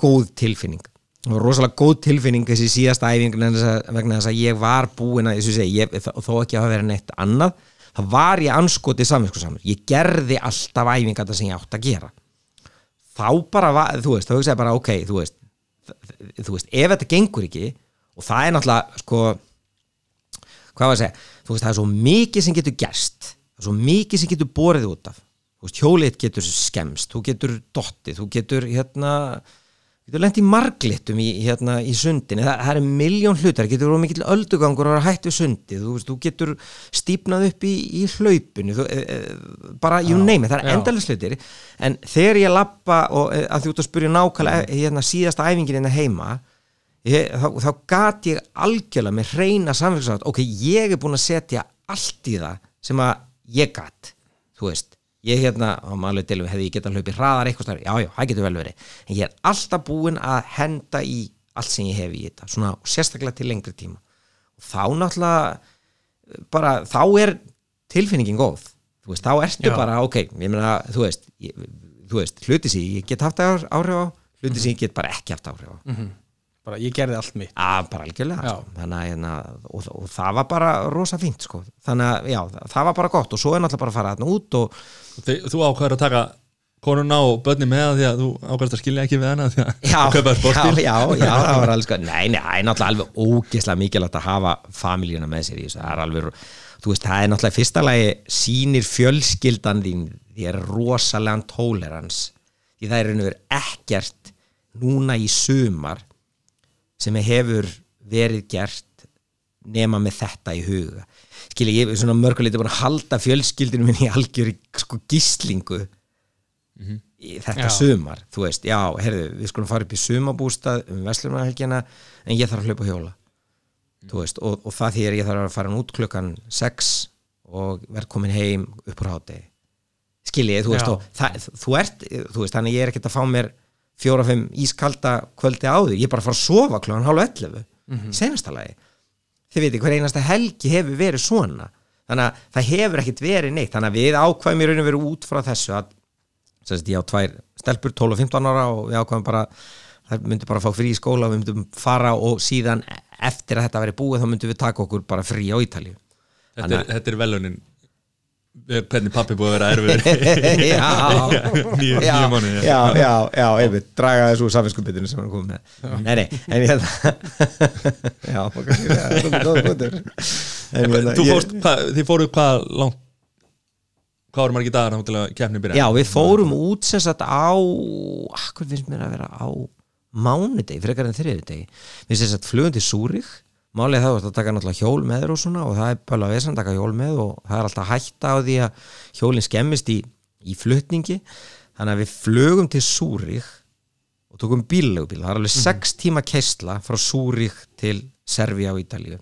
góð tilfinning og rosalega góð tilfinning þessi síðasta æfing vegna þess að- ég var búin að, segi, ég, þó ekki að hafa verið neitt annað það var ég anskotið samvinsku saman ég gerði alltaf æfingar þetta sem ég átt að gera. Þá bara, var, þú veist, þá hugsaði bara ok, þú veist, þú veist ef þetta gengur ekki og það er náttúrulega sko hvað var að segja, þú veist það er svo mikið sem getur gerst, það er svo mikið sem getur borið út af, þú veist hjólið getur skemst, þú getur dottið, þú getur hérna, getur lent í marglittum í, hérna, í sundinni? Það, það er miljón hlutar, getur verið mikill öldugangur og vera hætt við sundið, þú þú getur stípnað upp í, í hlaupinu þú, e, e, bara, you name it, það er já. endalist hlutir. En þegar ég lappa og e, að þú ert að spyrja nákvæmlega hérna, síðasta æfingin hérna heima ég, þá, þá gat ég algjörlega með reyna samfélagsátt ok, ég er búin að setja allt í það sem að ég gat þú veist, ég hérna á maður til hefði ég getað hlaupið hraðar eitthvað stær já, já, það getur vel verið, en ég er alltaf búin að henda í allt sem ég hef í þetta svona sérstaklega til lengri tíma. Og þá náttúrulega bara, þá er tilfinningin góð. Þú veist, þá ertu Já. bara, ok ég meina, þú veist, ég, þú veist hluti sem ég get haft áhrif á hluti sem ég get bara ekki haft áhrif á bara ég gerði allt mitt að bara algjörlega Já. sko. þannig að hérna, og, og það var bara rosa fínt sko. þannig að já, það var bara gott og svo er náttúrulega bara að fara þarna út og Þe, Þú ákvæður að taka konuna og börni með það því að þú ákvæðast að skilja ekki við hana því að já, kaupa já, sportbíl já, já, það var alveg sko nei, nei, það er náttúrulega alveg ógeðslega mikilvægt að hafa familíuna með sér í þessu það er alveg, þú veist, það er náttúrulega fyrsta lagi sýnir fjölskyldan þín því er rosalegan tolerans því það er raun og verið ekkert núna í sumar sem hefur verið gert nema með þetta í huga. Skilja, ég er svona mörguleiti búin að halda fjölskyldinu minni í algjöri sko gíslingu í þetta Já. sumar, þú veist, já, heyrðu við skulum fara upp í sumabústað um Vestlumnahelgina en ég þarf að hlaupa hjóla. Þú veist, og, og það því er ég þarf að fara út klukkan 6 og verð komin heim upp úr hátegi skiljið, þú veist, og það, þú ert þú veist, þannig ég er ekkert að fá mér fjóra-fimm ískalda kvöldi áður, ég er bara að fara að sofa klokkan hálf 11 í senasta lagi þið veitir hver einasta helgi hefur verið svona. Þannig að það hefur ekkit verið neitt. Þannig að við ákvæðum í raun og veru út frá þessu að sagt, ég á tvær stelpur 12 og 15 ára og við ákvæðum bara það myndi bara að fá frí í skóla og við myndum fara og síðan eftir að þetta veri búið þá myndum við taka okkur bara frí á Ítalíu. Þetta er, þetta er velunin hvernig pappi búið að vera erfiður. Já, já, nýju mánuði já, já, já, einmitt, draga þessu úr samfinskupitinu sem hann kom með. Nei, nei, en ég já, og kannski það. Er góð hvað, þið fóruð hvað langt hvað voru margir dagar til að keppni byrja já, við fórum út sem sagt á akkur finnst mér að vera á mánudegi, frekar en þriðudegi við sem sagt flugum til Súrik málið það var að taka náttúrulega hjól með þér og svona og það er bara að vesan að taka hjól með og það er alltaf hætta á því að hjólinn skemmist í, í flutningi. Þannig að við flugum til Súrik og tókum bíllegubíl það er alveg sex tíma keisla frá Súrik til Servi á Ítalíu.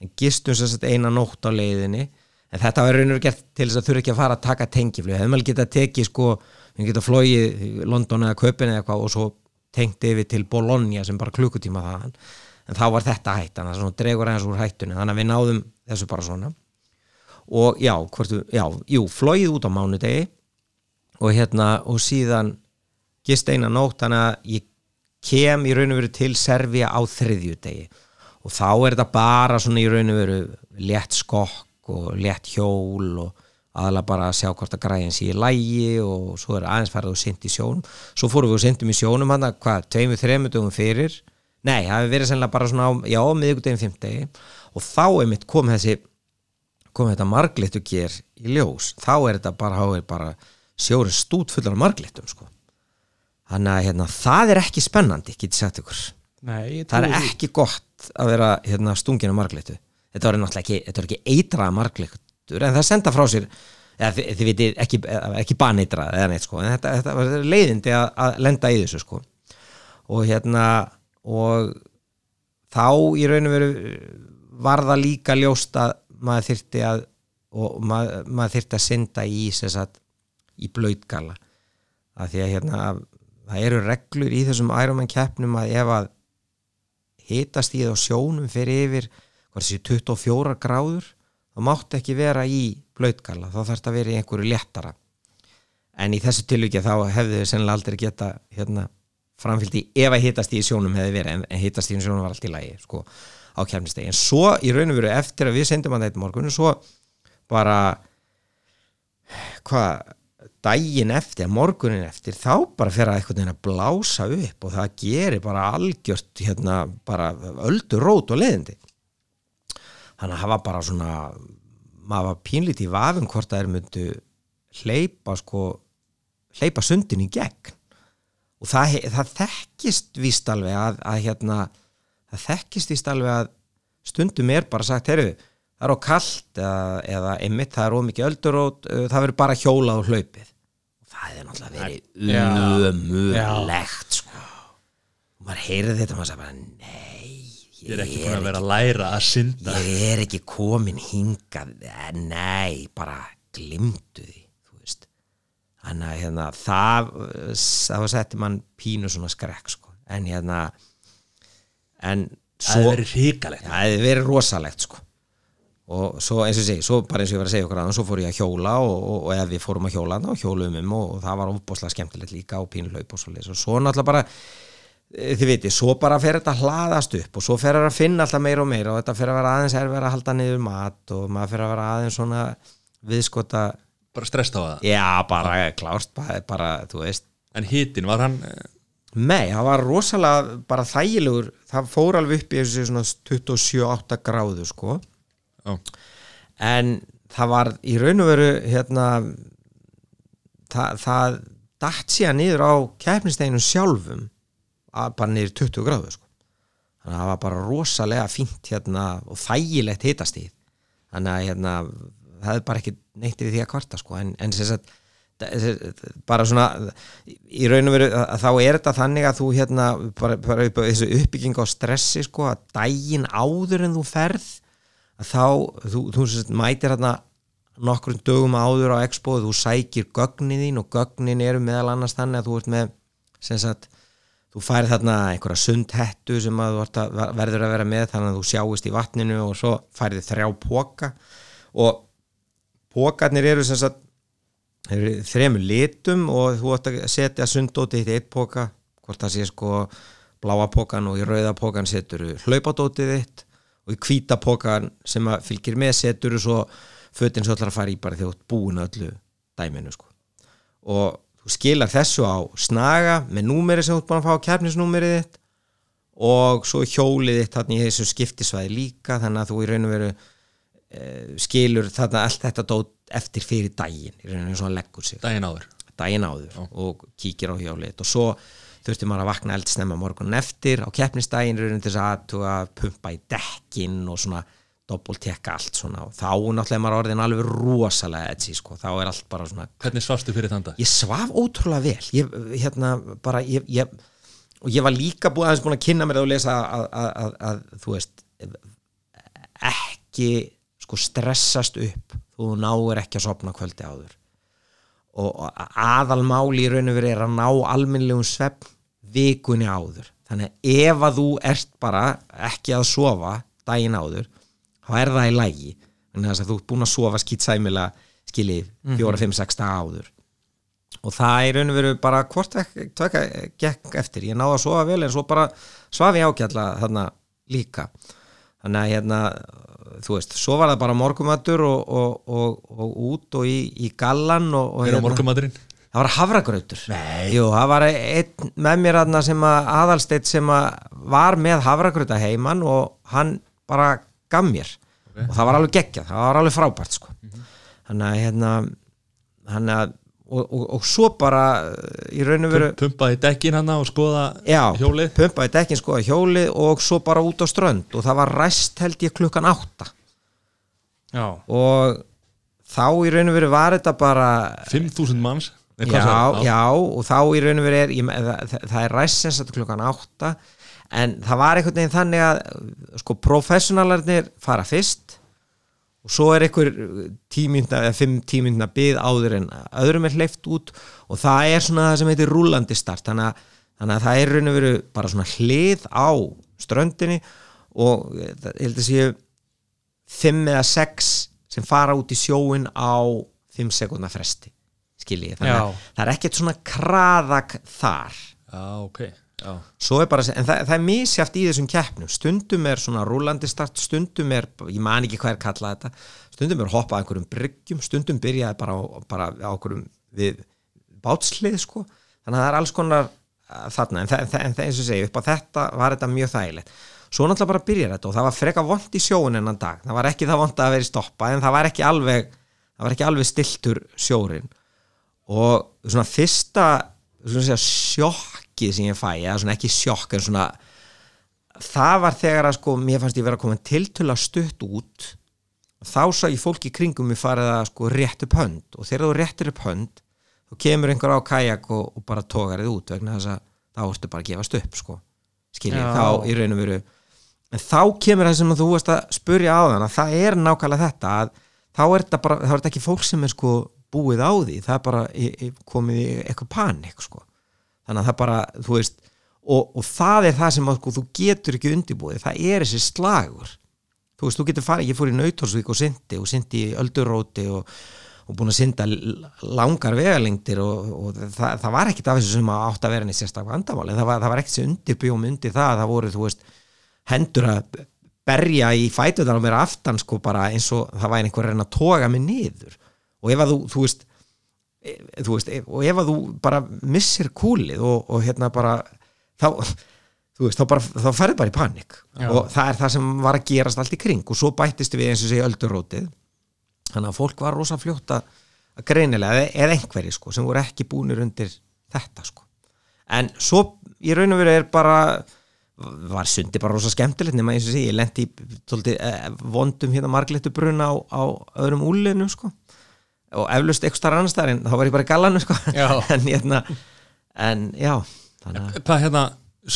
En gistum sem sagt eina nótt á leiðinni. En þetta var raun og gert til þess að þurfa ekki að fara að taka tengiflug. Hefði maður getað tekið sko við geta flogið í London eða Köpin eða eitthvað og svo tengt yfir til Bologna sem bara klukkutíma þaðan en þá var þetta hættan, það svona dregur aðeins úr hættunni þannig að við náðum þessu bara svona. Og já, hvortu, já, jú, flogið út á mánudegi og hérna og síðan gist eina nótt þannig að ég kem í raun og veru til Servia á þriðjudegi. Og þá er þetta bara svona í raun og veru létt skokk og létt hjól og aðalega bara að sjá hvort að græðin sé í lægi og svo er aðeins farið og sint í sjónum. Svo fórum við og sintum í sjónum hann hvað, tveimur, þreimur dögum fyrir nei, það hefur verið sennilega bara svona á, já, miðvikudegin fimmtegi og þá er mitt kom þessi kom þetta marglittu ger í ljós. Þá er þetta bara, þá er bara sjórin stút fullar af marglittum sko. þannig að hérna, það er ekki spennandi getið sagt ykkur. Nei, það er ekki gott að vera hérna, stungin af marglittu þetta var náttúrulega ekki, var ekki eitraða marglittur en það senda frá sér eða, þið, þið vitið ekki, ekki baneitraða eða neitt sko, en þetta, þetta var leiðindi að, að lenda í þessu sko. Og hérna og þá í raun og veru var það líka ljóst að maður þyrfti að og maður, maður þyrfti að synda í sagt, í blöytgala að því að hérna það eru reglur í þessum Ironman keppnum að ef að hitast í það á sjónum fyrir yfir hvað þessi 24 gráður þá mátti ekki vera í blöytgala þá þarf þetta að vera í einhverju léttara. En í þessu tilvíkja þá hefðu þau sennilega aldrei geta hérna, framfyllt í ef að hitast í sjónum hefði verið en, en hitast í sjónum var allt í lagi sko, á kemnistegi en svo í raun og veru eftir að við sendum hann þetta morgun svo bara hvað daginn eftir, morgunin eftir þá bara fer að eitthvað að blása upp og það gerir bara algjört hérna bara öldur rót og leðindi þannig að var bara svona maður var pínlítið í vafum hvort að þeir myndu hleypa sko hleypa sundin í gegn og það, það þekkist víst alveg að, að hérna það þekkist víst alveg að stundum er bara sagt, heyrðu, það er á kalt eða, eða einmitt, það er ómikið öldurót það verður bara hjólað og hlaupið. Og það er náttúrulega verið umulegt sko. Og maður heyrði þetta og maður sagði bara, nei ég er ekki búin að vera að læra að synda. Ég er ekki komin hingað Eh, nei, bara glimtu því þannig að hérna, það það setti mann pínu svona skrekk sko. en hérna en það svo er verið hrikalegt. Það hefði verið rosalegt sko. Og svo eins og segi, svo bara eins og ég var að segja okkur aðan svo fór ég að hjóla og, og, og ef við fórum að hjóla þá hjóluðum um og, og það var ofbáslega skemmtilegt líka og pínuhlaup og svo og svo náttúrulega bara eh, þið viti, svo bara fer þetta að hlaðast upp og svo fer það að finna alltaf meira og meira og þetta fer að vera aðeins erfið að halda niður mat og maður fer að vera aðeins svona viðskota, bara strest á það? Já bara klárt, bara, bara þú veist. En hitin var hann eh, Nei, það var rosalega bara þægilegur, það fór alveg upp í þessu svona 27-8 gráðu sko. Já, en það var í raun og veru hérna það, það datt síðan niður á keppnisteginu sjálfum að bara niður 20 gráðu sko. þannig að það var bara rosalega fínt hérna og þægilegt hitastíð þannig að hérna það er bara ekki neitt við því að kvarta sko. en, en sem sagt bara svona í raun og veru þá er þetta þannig að þú hérna bara, bara þessu uppbygging á stressi sko að daginn áður en þú ferð að þá, þú, þú sagt mætir hérna nokkrum dögum áður á expo þú sækir gögnin þín og gögnin eru meðal annars þannig að þú ert með sem sagt þú færið þarna einhverja sundhettu sem að þú að, verður að vera með þannig að þú sjáist í vatninu og svo færið þrjá póka og pókarnir eru sem sagt eru þremur litum og þú ætti að setja sundótið í eitt póka hvort það sé sko bláa pókan og í rauða pókan setur hlaupadótið þitt og í hvíta pókan sem fylgir með setur svo fötin svo ætlar að fara í bara ert búin öllu dæminu sko. Og þú skilar þessu á snaga með númeri sem þú ert búin að fá kefnisnúmerið þitt og svo hjólið þitt þarna í þessu skiptisvæði líka þannig að þú í raun og veru skilur þarna allt þetta dót eftir fyrir daginn í raun og svona leggur sig. Daginn áður? Daginn áður og kíkir á hjólið. Þitt og svo þurfti maður að vakna eldsnemma morgunin eftir á keppnistægin raun til þess að pumpa í dekkin og svona doppeltekka allt svona. Og þá náttúrulega maður orðin alveg rosalega edsi sko, þá er allt bara svona Hvernig svafstu fyrir þann dag? Ég svaf ótrúlega vel. Ég, hérna bara ég, ég, og ég var líka búin aðeins búin að kynna mér að lesa að, að, að, að þú veist ekki sko stressast upp. Þú náir ekki að sopna kvöldi áður. Og aðalmáli í raun og verið er að ná alminlegum svepp vikunni áður. Þannig að ef að þú ert bara ekki að sofa daginn áður þá er það í lægi þannig að þú ert búin að sofa skýt sæmila skiljið fjóra, fimm, sex daga áður. Og það er raun og veru bara hvort tvekka gekk eftir. Ég náða að sofa vel en svo bara svaf ég ákjalla þarna líka þannig að hérna þú veist, svo var það bara morgumatur og, og, og, og út og í, í gallan og á morgumaturinn? það var havragrautur. Jú, það var einn með mér aðna sem að aðalsteitt sem að var með havragrauta heiman og hann bara gaf mér og það var alveg geggjað, það var alveg frábært sko. þannig að hérna hann að og, og, og svo bara í raun og veru Pumpaði dekkin hann og skoða já, hjólið. pumpaði dekkin skoða hjólið og svo bara út á strönd. Og það var ræst held ég klukkan átta. Já, og þá í raun og veru var þetta bara 5.000 manns já, sagði? já, og þá í raun og veru er ég, það, það er ræst sem klukkan átta. En það var einhvern veginn þannig að sko professionalarnir fara fyrst og svo er einhver tímynda eða fimm tímynda byð áður en öðrum er hleyft út og það er svona það sem heitir rúlandi start. Þannig að, þannig að það er raun og veru bara svona hlið á ströndinni og ég held að séu fimm eða sex sem fara út í sjóin á fimm sekundna fresti skiljið, þannig að Já. það er ekkert svona kraðak þar. Já, ok bara, en það, það er misjaft í þessum keppnum. Stundum er svona rúlandi start stundum er, ég man ekki hvað er kallað þetta stundum er hoppað einhverjum bryggjum stundum byrjaði bara á, bara á einhverjum við bátslið sko. Þannig að það er alls konar uh, þarna. En, það, það eins og segja upp á þetta var þetta mjög þægilegt. Svo náttúrulega bara byrjar þetta og það var freka vond í sjóun ennan dag, það var ekki það vond að vera í stoppa en það var ekki alveg var ekki alveg stiltur sjórin og svona fyrsta svona segja, sjokkið sem ég fæ eða svona ekki sjokk en svona það var þegar að sko mér fannst ég vera komin tiltöla stutt út þá sá ég fólki kringum mér farið að sko rétt upp hönd og þegar þú réttir upp hönd þá kemur einhver á kajak og, og bara tókar þið út vegna þess að þá ertu bara að gefast upp sko skiljið, Já. þá í raun og veru en þá kemur það sem að þú varst að spurja á þann að það er nákvæmlega þetta að þá er þetta bara, þá er þetta ekki fólk sem er sko búið á því, það er bara komið í eitthvað panik sko þannig að það bara, þú veist og, og það er það sem að sko, þú getur ekki undirbúið, það er þessi slagur. Þú veist, þú getur farið, ég fór í Nautórsvík og syndi og syndi í Ölduróti og, og búin að synda langar vegalengdir og, og það, það var ekkit af þessu sem að átt að vera neitt sérstaklega vandamál en það var, það var ekkit sem undirbjóm undir það það voru, þú veist, hendur að berja í fætuðar á mér aftan sko bara eins og það væri einhver reyna að toga mig niður. Og ef að þú, þú veist þú veist, og ef að þú bara missir kúlið og, og hérna bara þá, þú veist, þá bara þá ferði bara í panik Já. og það er það sem var að gerast allt í kring og svo bættist við eins og segja öldurótið. Þannig að fólk var rosa fljótt að greinilega, eða, einhverji sko sem voru ekki búnir undir þetta sko. En svo í raun og veru er bara var sundi bara rosa skemmtilegt nema eins og sé, ég lendi í tóldi, eh, vondum hérna margléttu bruna á, á öðrum úlinum sko og eflust eitthvað starf annars þar en þá var ég bara í gallanu sko. En hérna en já, þannig að Hvað hérna,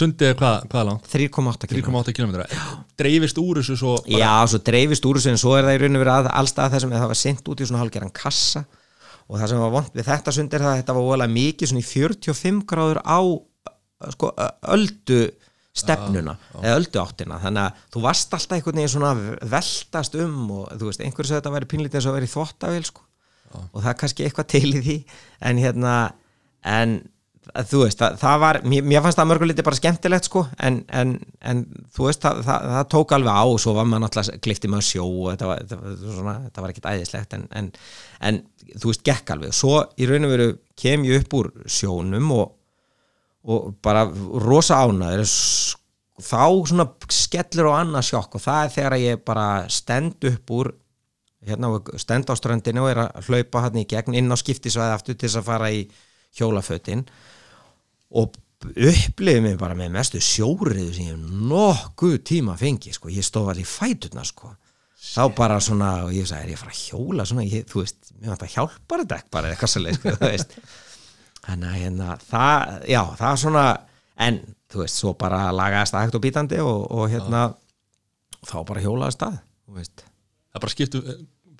sundið er hvað, hvað langt? 3,8 km 3,8 km Dreifist úr þessu svo bara, Já, svo dreifist úr þessu en svo er það í raun og verið að allstað þessum það var sent út í svona hálfgerðan kassa. Og það sem var vond við þetta sund er það að þetta var óalega mikið svona í 45 gráður á sko, öldu stefnuna eða öldu áttina. Þannig að þú varst alltaf einhvern veginn svona að veltast um og þú veist, einhverju sagði þetta væri pínlítið eins og að vera í þvottavél sko. og það er kannski eitthvað til í því en hérna en þú veist, það, það var mér, mér fannst það mörguliti bara skemmtilegt sko en, en, en þú veist, það, það, það tók alveg á og svo var maður náttúrulega kliftið með sjó og þetta var, var var ekkit æðislegt en, en, þú veist, gekk alveg svo í raun og veru kem ég upp úr sjónum og, og bara rosa ánaður þá svona skellur á annað sjokk og það er þegar ég bara stend upp úr hérna, stend á strandinu og er að hlaupa hann í gegn inn á skiptisvæði aftur til þess að fara í hjólafötin. Og upplifið mig bara með mestu sjóriðu sem ég nokkuð tíma fengið sko, ég stóð allir í fætuna sko. Þá bara svona, og ég sagði, er ég að fara að hjóla? Svona, ég, þú veist, mér vant að hjálpa þetta ekki bara eitthvað svolítið, sko, þú veist. Þannig að hérna, það, já, það er svona, en þú veist, svo bara lagaðist hægt og bítandi og, og hérna, þá bara hjólaði stað, þú veist það bara skiptu,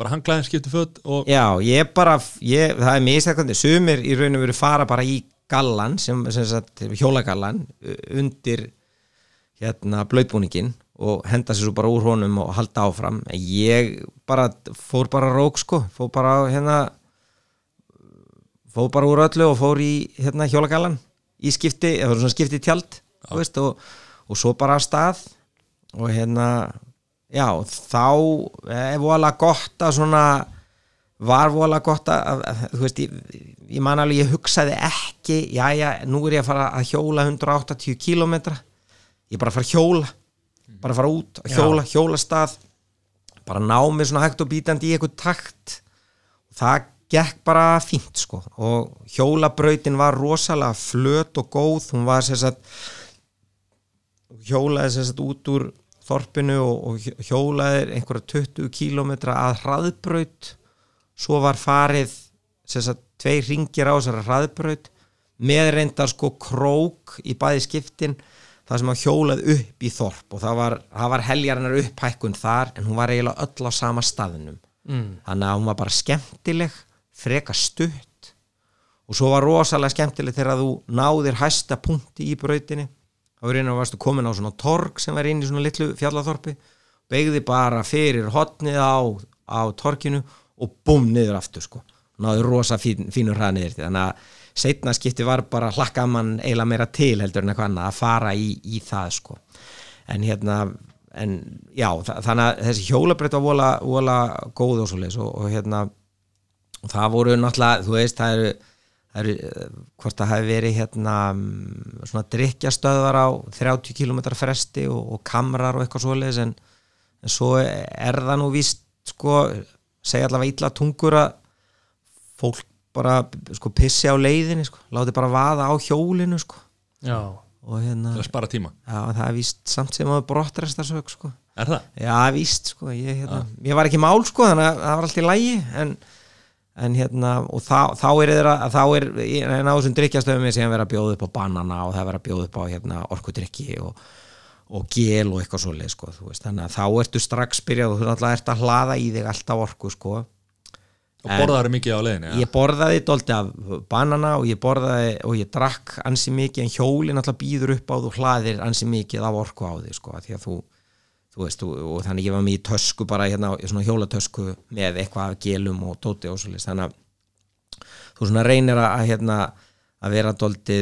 bara hanglaðin skiptu född og Já, ég bara, ég, það er misækandi sumir í raun og veru fara bara í gallan sem, sem sagt, hjólagallan undir hérna blöðbúningin og henda sér svo bara úr honum og halda áfram. Ég bara fór bara rók sko, fór bara hérna fór bara úr öllu og fór í hérna hjólagallan í skipti, eða svona skipti tjald veist, og, og svo bara að stað og hérna já, þá er vola gott að svona var vola gott að, að þú veist, ég, ég man alveg ég hugsaði ekki, já já, nú er ég að fara að hjóla 180 kílómetra. Ég er bara að fara að hjóla bara að fara út, að hjóla, hjóla stað bara ná mig svona hægt og bítandi í eitthvað takt. Það gekk bara fínt sko og hjólabrautin var rosalega flöt og góð, hún var sérsagt hjólaði sérsagt út úr þorpinu og, og hjólaði einhverja 20 kílómetra að hraðbraut. Svo var farið sérsagt tvei ringir á þessara hraðbraut með reyndar sko krók í bæði skiptin það sem að hjólað upp í þorp og það var, það var heljarinnar upphækkun þar en hún var eiginlega öll á sama staðnum. Mm. þannig að hún var bara skemmtileg freka stutt og svo var rosalega skemmtileg þegar þú náðir hæsta punkti í brautinni þá var einu að varstu komin á svona torg sem var inn í svona litlu fjallathorpi begði bara fyrir hotnið á, á torkinu og bum niður aftur sko. Náður rosa fín, fínur hraðniður þannig að setna skipti var bara hlakka mann eiginlega meira til heldur en eitthvað annað að fara í, í það sko. En hérna en já þannig að þessi hjólabreytt var vola, vola góð og svo leiðis og, og hérna og það voru náttúrulega þú veist það eru, það eru hvort það hefði verið hérna svona drikkjastöðvar á 30 km fresti og, og kamrar og eitthvað svo leiðis en, en svo er það nú víst sko segja allavega illa tungur að fólk bara sko pissi á leiðinni sko, láti bara vaða á hjólinu sko. Já, og hérna til að spara tíma. Já, það er víst samt sem að brottræstarsök sko. Er það? já, víst sko, ég, hérna, ég var ekki mál sko þannig að það var allt í lægi en, en hérna, og þá, þá er þeirra, þá er, en á þessum drikkjastöfum síðan verið að bjóða upp á banana og það er verið að bjóða upp á hérna orkudrykki og, og gel og eitthvað svoleið sko, þannig að þá ertu strax byrjað og þú náttúrulega ert að hlaða í þig alltaf orku sko Og borðaður mikið á leiðinni? ég borðaði doldi af banana og ég borðaði og ég drakk ansi mikið en hjólinn alltaf býður upp á þú hlaðir ansi mikið af orku á því sko, því að þú, þú veist, og, þannig ég var með í tösku bara hérna, svona hjólatösku með eitthvað af gelum og dóti og svolítið, þannig að þú svona reynir að hérna að vera doldi,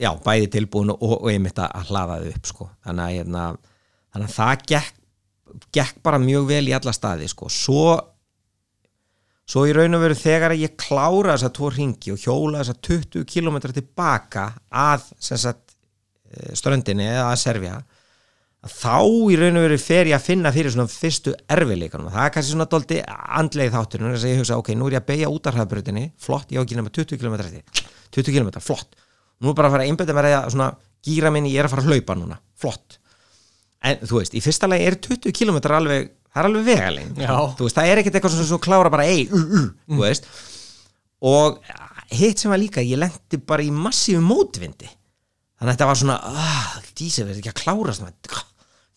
já, bæði tilbúin og, og einmitt að hlaða þau upp sko, þannig að hérna, þannig að það gekk, gekk bara mjög vel í alla staði sko, svo Svo í raun og veru þegar ég klára þessa tvo ringi og hjóla þessa 20 km tilbaka að sem sagt, eh, ströndinni eða að servja að þá í raun og veru fer ég að finna fyrir svona fyrstu erfileikanum það er kannski svona doldi andleið þáttur þess að ég hugsa, ok, nú er ég að beigja út af hraðbrutinni flott, ég á ekki nema 20 km eftir. 20 km, flott, nú er bara að fara að einbæta mér að svona gíra minni, ég er að fara að hlaupa núna flott, en þú veist í fyrsta lagi er 20 km alveg það er alveg vegaling, Já. þú veist, það er ekkert eitthvað sem svo klára bara, ei, uh, uh, þú veist. Og hitt sem var líka ég lendi bara í massífu mótvindi þannig að þetta var svona ah, dísi verður ekki að klára svona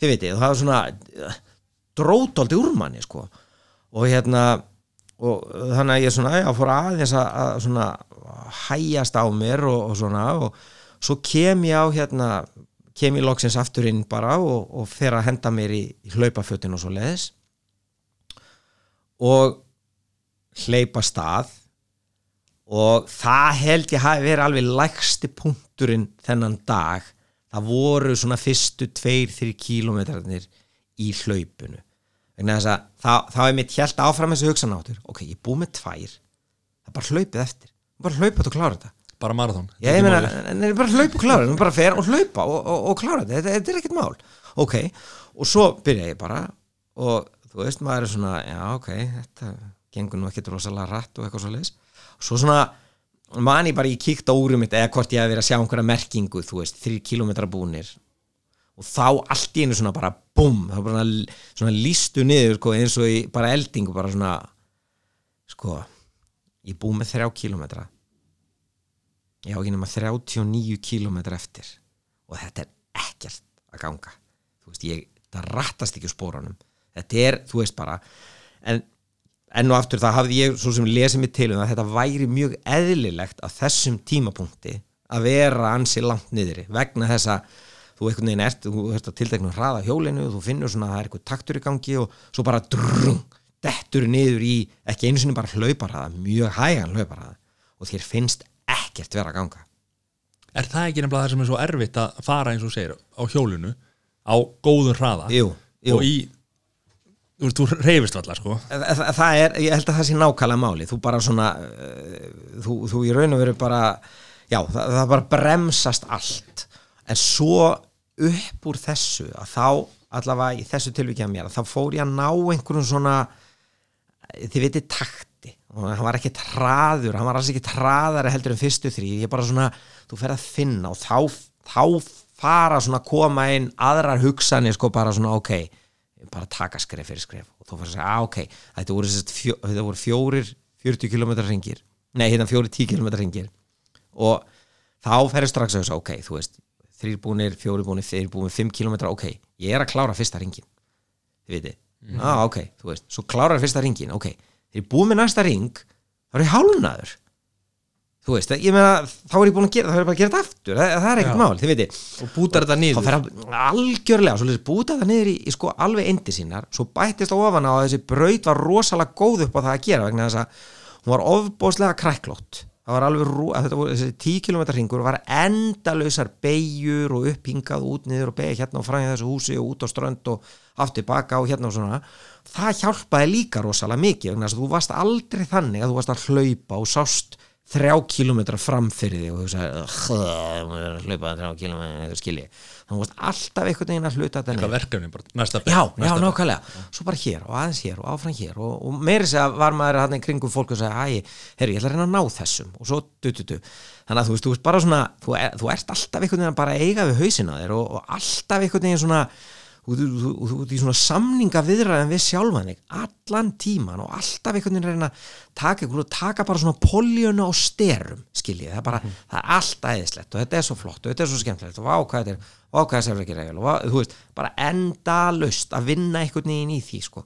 þið veitir, það var svona drótóldi úr manni sko. Og hérna og þannig að ég svona, já, fór aðeins að, að svona hæjast á mér og, og svona og svo kem ég á hérna kem ég loksins aftur inn bara og, og fer að henda mér í, í hlaupafötin og svo leiðis og hleypa stað. Og það held ég hafi verið alveg lægsti punkturinn þennan dag það voru svona fyrstu tveir, þrjir kílómetrarnir í að þá- þá er mitt hjælt áfram þessu hugsanáttur ok, ég er búið með tvær. Það er bara hlaupið eftir. Bara hlaupað og klára þetta. Bara marathón Já, ég meina, en það er bara að hlaupa og klára, það er bara fer og hlaupa og, og, og klára þetta, þetta, þetta er ekkert mál. Ok, og svo byrja ég bara og þú veist, maður er svona já, ok, þetta gengur nú ekkert rosalega rætt og eitthvað svo leis svo svona, man ég bara, ég kíkt á úrum mitt eða hvort ég hef verið að sjá einhverja merkingu þú veist, þrjir kilometra búnir. Og þá allt í einu svona bara það var bara svona, lístu niður sko, eins og í bara eldingu bara svona sko, ég búið með þrjá kilometra ég á ekki nema 39 kílómetra eftir. Og þetta er ekkert að ganga. Þú veist, ég, það rattast ekki á spórunum þetta er, þú veist bara en enn og aftur það hafði ég svo sem lesið mig til um það þetta væri mjög eðlilegt á þessum tímapunkti að vera ansi langt niðri vegna þess að þú einhvern veginn ert, þú ert að tilteknum hraða hjólinu þú finnur svona að það er eitthvað taktur í gangi og svo bara drung, dettur niður í ekki einu sinni bara hlauparhaða mjög hægan hlauparhaða og þér finnst ekkert vera að ganga er það ekki nefnilega það sem er svo erfitt að fara eins og segir á hjólinu á góðun hraða Jú, jú. og í þú veist, þú reyfist allar sko. Þa, það, er, ég held að það sé nákvæmlega máli þú bara svona uh, þú, þú í raun og veru bara já, það, það bara bremsast allt. En svo upp úr þessu að þá allavega í þessu tilvikið að mér þá fór ég að ná einhverjum svona þið veitir takti. Og hann var ekki traður, hann var alls ekki traðari heldur en fyrstu þrý, ég bara svona þú fer að finna og þá, þá fara svona að koma inn aðrar hugsanir sko bara svona ok bara taka skref fyrir skref. Og þú fyrir að segja, ah, ok, þetta voru, fjó, þetta voru fjórir 40 km ringir nei, hérna fjórir 10 km ringir og þá ferður strax að þess ok, þú veist, þrýr búnir, fjórir búnir þeir búnir 5 km, ok, ég er að klára fyrsta ringin, þið veitir ah, ok, þú veist, svo klárar fyrsta ringin ok, þeir búið með næsta ring þá er ég hálnaður þú veist, ég meina, þá er ég búin að gera þá er bara að gera þetta aftur, það, það er ekkert mál, þið veitir og bútar þetta þá niður fer að algjörlega svo lýsir búta það niður í, í sko alveg endi sínar svo bættist ofan á þessi braut var rosalega góð upp á það að gera vegna þess að hún var ofbóðslega kræklótt. Það var alveg, þetta voru þessi 10 km ringur var endalausar beigjur og upphingað út niður og beigja hérna og fræði þessu húsi og út á strönd og aftur baka og hérna og svona. Það hjálpaði líka rosalega mikið vegna þess að þú varst aldrei þannig að þú varst að hlaupa og sást þrjá kílómetra fram fyrir þig og þú sagði hlaupa þrjá kílómetra skilji þannig að þú varst alltaf einhvern veginn að hluta þetta eitthvað verkefni, bara næsta já, já, næsta nákvæmlega. Svo bara hér og aðeins hér og áfram hér og, og meiri segja var maður hann í kringum fólk og segja, æ, herri, ég ætla að reyna að ná þessum. Og svo du, du, du. þannig að þú veist, þú veist bara svona þú, er, þú ert alltaf einhvern veginn að bara eiga við hausina þér og, og alltaf einhvern veginn svona þú þú- þú- þú- þú í svona samninga viðræðin við sjálfan þig allan tíman og alltaf einhvern veginn reyna að taka, einhvern, taka bara svona poljönu á styrum skiljið, það er bara, það er allt æðislegt og þetta er svo flott og þetta er svo skemmtilegt og hvað þetta er, vá hvað þetta er ekki regel og vá, þú veist, bara enda löst að vinna einhvern veginn í því sko.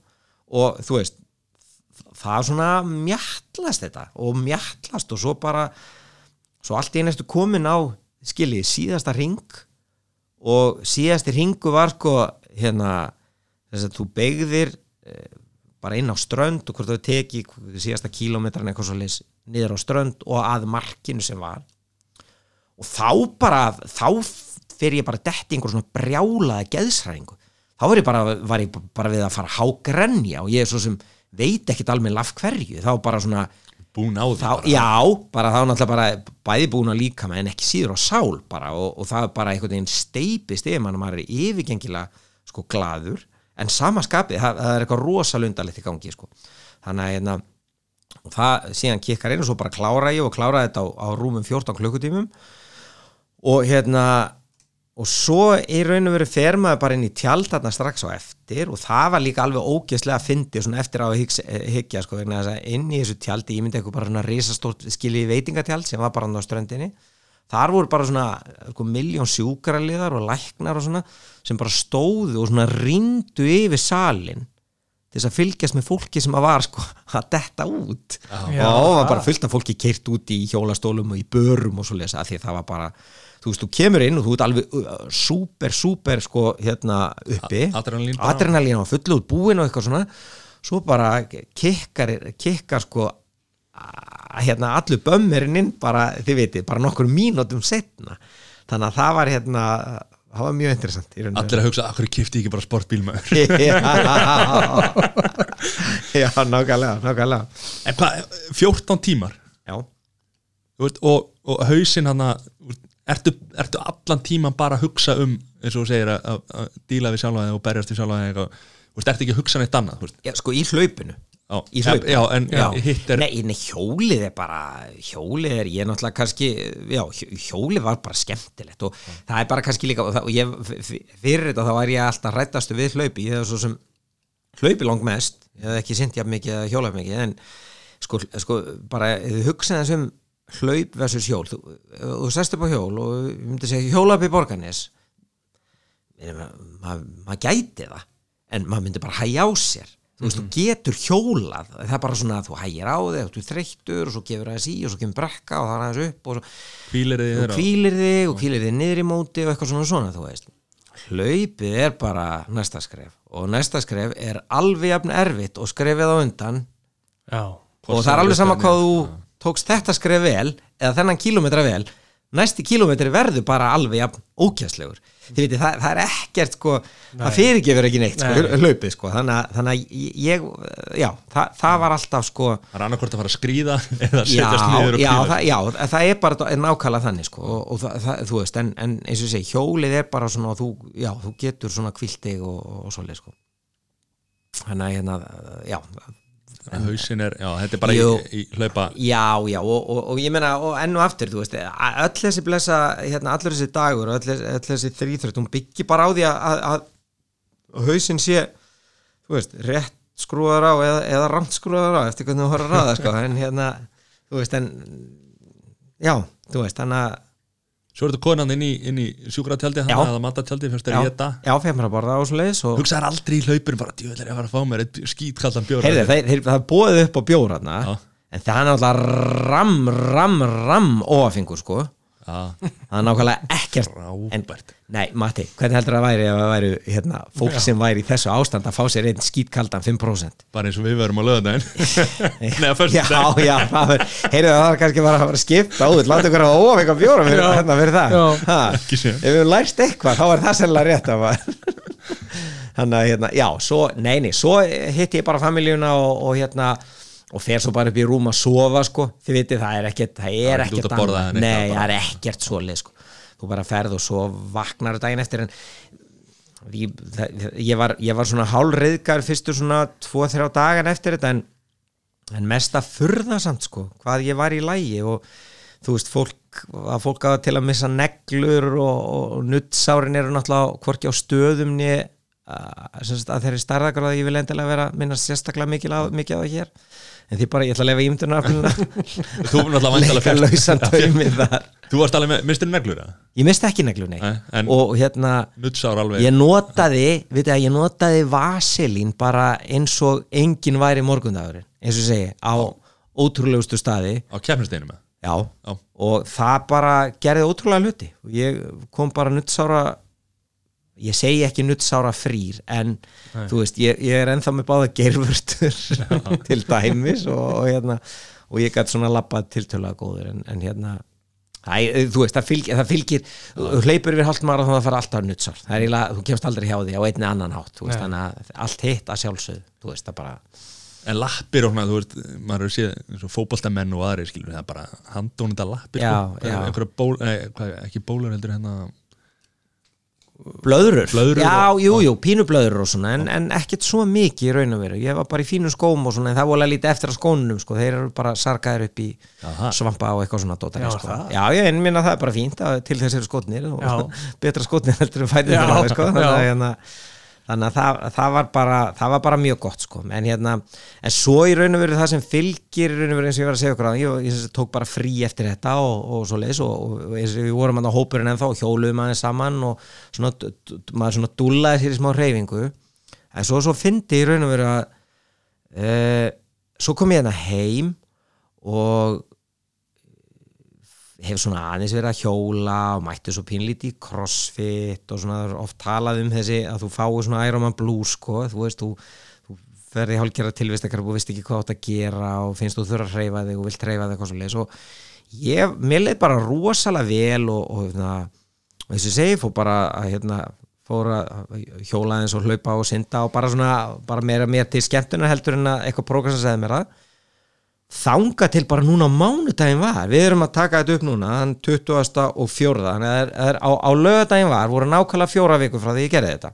Og þú veist, það er svona mjallast þetta og mjallast og svo bara svo allt í næstu komin á skiljið síðasta ring og síðasti ringu var sko hérna þess að þú beigðir eh, bara inn á strönd og hvort þú teki síðasta kílómetran eitthvað svo leys niður á strönd og að markinu sem var. Og þá bara þá fer ég bara dett í einhver svona brjálaða geðsræðingu þá var ég bara, var ég bara við að fara hágrenja og ég er svo sem veit ekkit alveg laf hverju, þá bara svona búin á því þá, bara. já, bara þá náttúrulega bara bæði búin að líka með en ekki síður á sál bara og, og það er bara einhvern veginn steipist yfir mann og maður er yfirgengilega sko glaður. En samaskapið, það, það er eitthvað rosalundalegt í gangi sko. Þannig að hérna, það síðan kikkar inn og svo bara klára ég og klára þetta á, á rúmum 14 klukkutímum. Og hérna og svo í raun og veru fer maður bara inn í tjald þarna strax á eftir og það var líka alveg ógeðslega að fyndi svona eftir á að eh, hyggja sko vegna þess að inn í þessu tjaldi ég myndi eitthvað bara svona risastórt skilji veitingatjald sem var bara hann á ströndinni þar voru bara svona sko, miljón sjúkraliðar og læknar og svona sem bara stóðu og svona rindu yfir salin til þess að fylgjast með fólki sem að var sko að detta út. Já. og það var bara fullt af fólki keirt út í hjólastólum og í börum og svo lesa því það var bara þú veist, þú kemur inn og þú ert alveg uh, súper, súper sko hérna uppi. Adrenalín adrenalín á fullu út búin og eitthvað svona. Svo bara kikkar, kikkar sko hérna allur bömmerinn inn bara, þið veitir, bara nokkur mínútum setna þannig að það var hérna það var mjög interessant og allir að hugsa, akkur kifti ekki bara sportbílmaður já, já, nákvæmlega, nákvæmlega. En hvað, 14 tímar? Já, veist, og, og hausinn hann ertu, ertu allan tíman bara að hugsa um eins og þú segir að, að, að díla við sjálfa þig og berjast við sjálfa þig eitthvað, þú veist, ertu ekki að hugsa neitt annað já, sko í hlaupinu já, já, en já. hitt er nei, nei, hjólið er bara hjólið er, ég er náttúrulega kannski já, hjó- hjólið var bara skemmtilegt og það er bara kannski líka og, það, og ég, fyrir þetta þá var ég alltaf rættastu við hlaupi, ég hef svo sem hlaupi lang mest, ég hef ekki sint jafn mikið eða hjólað mikið, en sko, sko bara, hugsaði þess um hlaup versus hjól, þú, þú sest upp á hjól og ég myndi segja hjóla upp í borganis maður ma gæti það en maður myndi bara hægja á sér þú veist, þú getur hjólað. Það er bara svona að þú hægir á þig og þú þreyttur og svo gefur aðeins í og svo kemur brekka og það er aðeins upp og þið þú þeirra kvílir þig og kvílir þig niður í móti og eitthvað svona svona, þú veist. Hlaupið er bara næsta skref og næsta skref er alveg jafn erfitt og skrefið á undan. Já, og það er alveg sama hvað þú tókst þetta skref vel eða þennan kílómetra vel. Næsti kílómetri verður bara alveg jafn ókjæslegur þið veitir, það, það er ekkert sko, það fyrirgefur ekki neitt sko, Nei. hlaupið sko, þannig að, þannig að ég já, það, það var alltaf sko það er annarkvort að fara að skríða eða já, setjast niður og já, kvíla það, já, það er bara nákvæmlega þannig sko, og, og það, það, þú veist, en, en eins og segi hjólið er bara svona, þú, já, þú getur svona kviltig og, og svoleið sko. Þannig að hérna, já hausinn er, já, þetta er bara Jú. í, í hlaupa Já, já, og, og, og ég meina og enn og aftur, þú veist, a- öll þessi blessa, hérna, allur þessi dagur öll, öll þessi þrýþröld, hún byggir bara á því að, að, að hausinn sé þú veist, rétt skrúðar á eða, eða ramt skrúðar á eftir hvernig þú horfður að það, sko, en hérna þú veist, en já, þú veist, þannig að svo er þetta konan inn í, inn í sjúkratjaldi þannig að matatjaldi fyrst er ég þetta já, fyrir að borða á svo leiðis og hugsaðar aldrei í hlaupinu bara, djöðlega að fara að fá mér eitt skítkaldan bjór. Heyrðu, þeir, þeir, það er bóðið upp á bjóratna Já. en það er náttúrulega ram, ram, ram óafingur, sko það er nákvæmlega ekkert. En, Frábært. nei, Matti, hvernig heldur það væri ef það væri hérna, fólk sem væri í þessu ástand að fá sér einn skítkaldan 5% bara eins og við verum á löðadaginn neða fyrst já, já, það er heyrðu það er kannski bara að fara að skipta út. Láta ykkur að óaf eitthvað bjóra fyrir, Já. hérna, fyrir það. Já. ha, Ekki sé. ef við höfum lært eitthvað, þá er það sennilega rétt að þannig að, hérna, já, svo nei, nei, svo hitti ég bara familíuna og, og hérna og fer svo bara upp í rúm að sofa sko. Þið vitið það er ekkert það er ekkert ekkert borða annað. nei, það er ekkert svoleið sko. Þú bara ferð og svo vaknar daginn eftir en ég, það, ég, var, ég var svona hálfriðgar fyrstu svona 2-3 dagan eftir þetta en, en mest að furða samt sko hvað ég var í lægi og þú veist fólk að fólk að til að missa neglur og, og nuttsárin eru náttúrulega hvorki á stöðum né að, að þeirri starðakar að ég vil endilega vera minnast sérstaklega mikið á það hér en því bara ég ætla að lefa ímdunar þú er náttúrulega væntanlega leika fékkst- lausan taumið þar. Þú varst alveg með, mistur neglur eða? ég misti ekki neglu, nei. En- og hérna ég notaði, veit að ég notaði vaselín bara eins og enginn væri morgundagurinn, eins og ég segi á ótrúlegustu staði. Á keppnisteinum með já, Já. og það bara gerði ótrúlega hluti. Ég kom bara nuttsára ég segi ekki nuttsára frýr en þú veist, ég, ég er ennþá með báða gerfurtur til dæmis og, og hérna og ég gæti svona labbað tiltölulega góður en, en hérna Æ, þú veist, það fylgir, það fylgir þú hleypur yfir hálft maður og það fara alltaf nuttsár það er eiginlega, þú kemst aldrei hjá því á einni annan hátt þú veist, Nei. þannig að allt hitt að sjálfsögðu þú veist, það bara en lappir og svona, þú veist, maður hefur séð eins og fótboltamenn og aðri, skilur það er bara handónita lappir, Já, sko, já. einhverja ból, nei, hvað, ekki bólur heldur hérna blöðrur, Blöðrur já, og- jú, jú, pínu blöðrur og svona, en, en ekkert svo mikið í raun og veru, ég var bara í fínu skóm og svona, en það voru að lítið eftir að skónunum sko, þeir eru bara sarkaðir upp í Aha. svampa og eitthvað svona dótari Já, sko. já, ég minna það er bara fínt að til þess eru skotnir betra skotnir heldur en fætir Já, sko, þannig að, þannig að það, það, var bara, það var bara mjög gott sko. en, hérna, en svo í raun og veru það sem fylgir í raun og veru eins og ég var að segja okkur að ég, ég tók bara frí eftir þetta og, og svo leis og, og við vorum að hópurinn ennþá og hjóluðum aðeins saman og svona, maður svona dúllaði sér í smá reyfingu en svo, svo fyndi í raun og veru að uh, svo kom ég hérna heim og hef svona aðeins verið að hjóla og mætti svo pínlítið í crossfit og svona oft talað um þessi að þú fáið svona Ironman blues sko, þú veist, þú, þú ferði hálfgerða tilvistakar og veist ekki hvað átt að gera og finnst þú þurfa að hreyfa þig og vilt hreyfa þig eitthvað svo leis og ég, mér leið bara rosalega vel og, og, hérna, og þess að segi, fór bara að hérna, fór að hjóla eins og hlaupa og synda og bara svona, bara meira mér til skemmtunar heldur en að eitthvað prógram sem segði mér að þanga til bara núna á mánudaginn var, við erum að taka þetta upp núna þann 20. og 4. þannig að það er á, á lögadaginn var, voru nákvæmlega fjóra viku frá því ég gerði þetta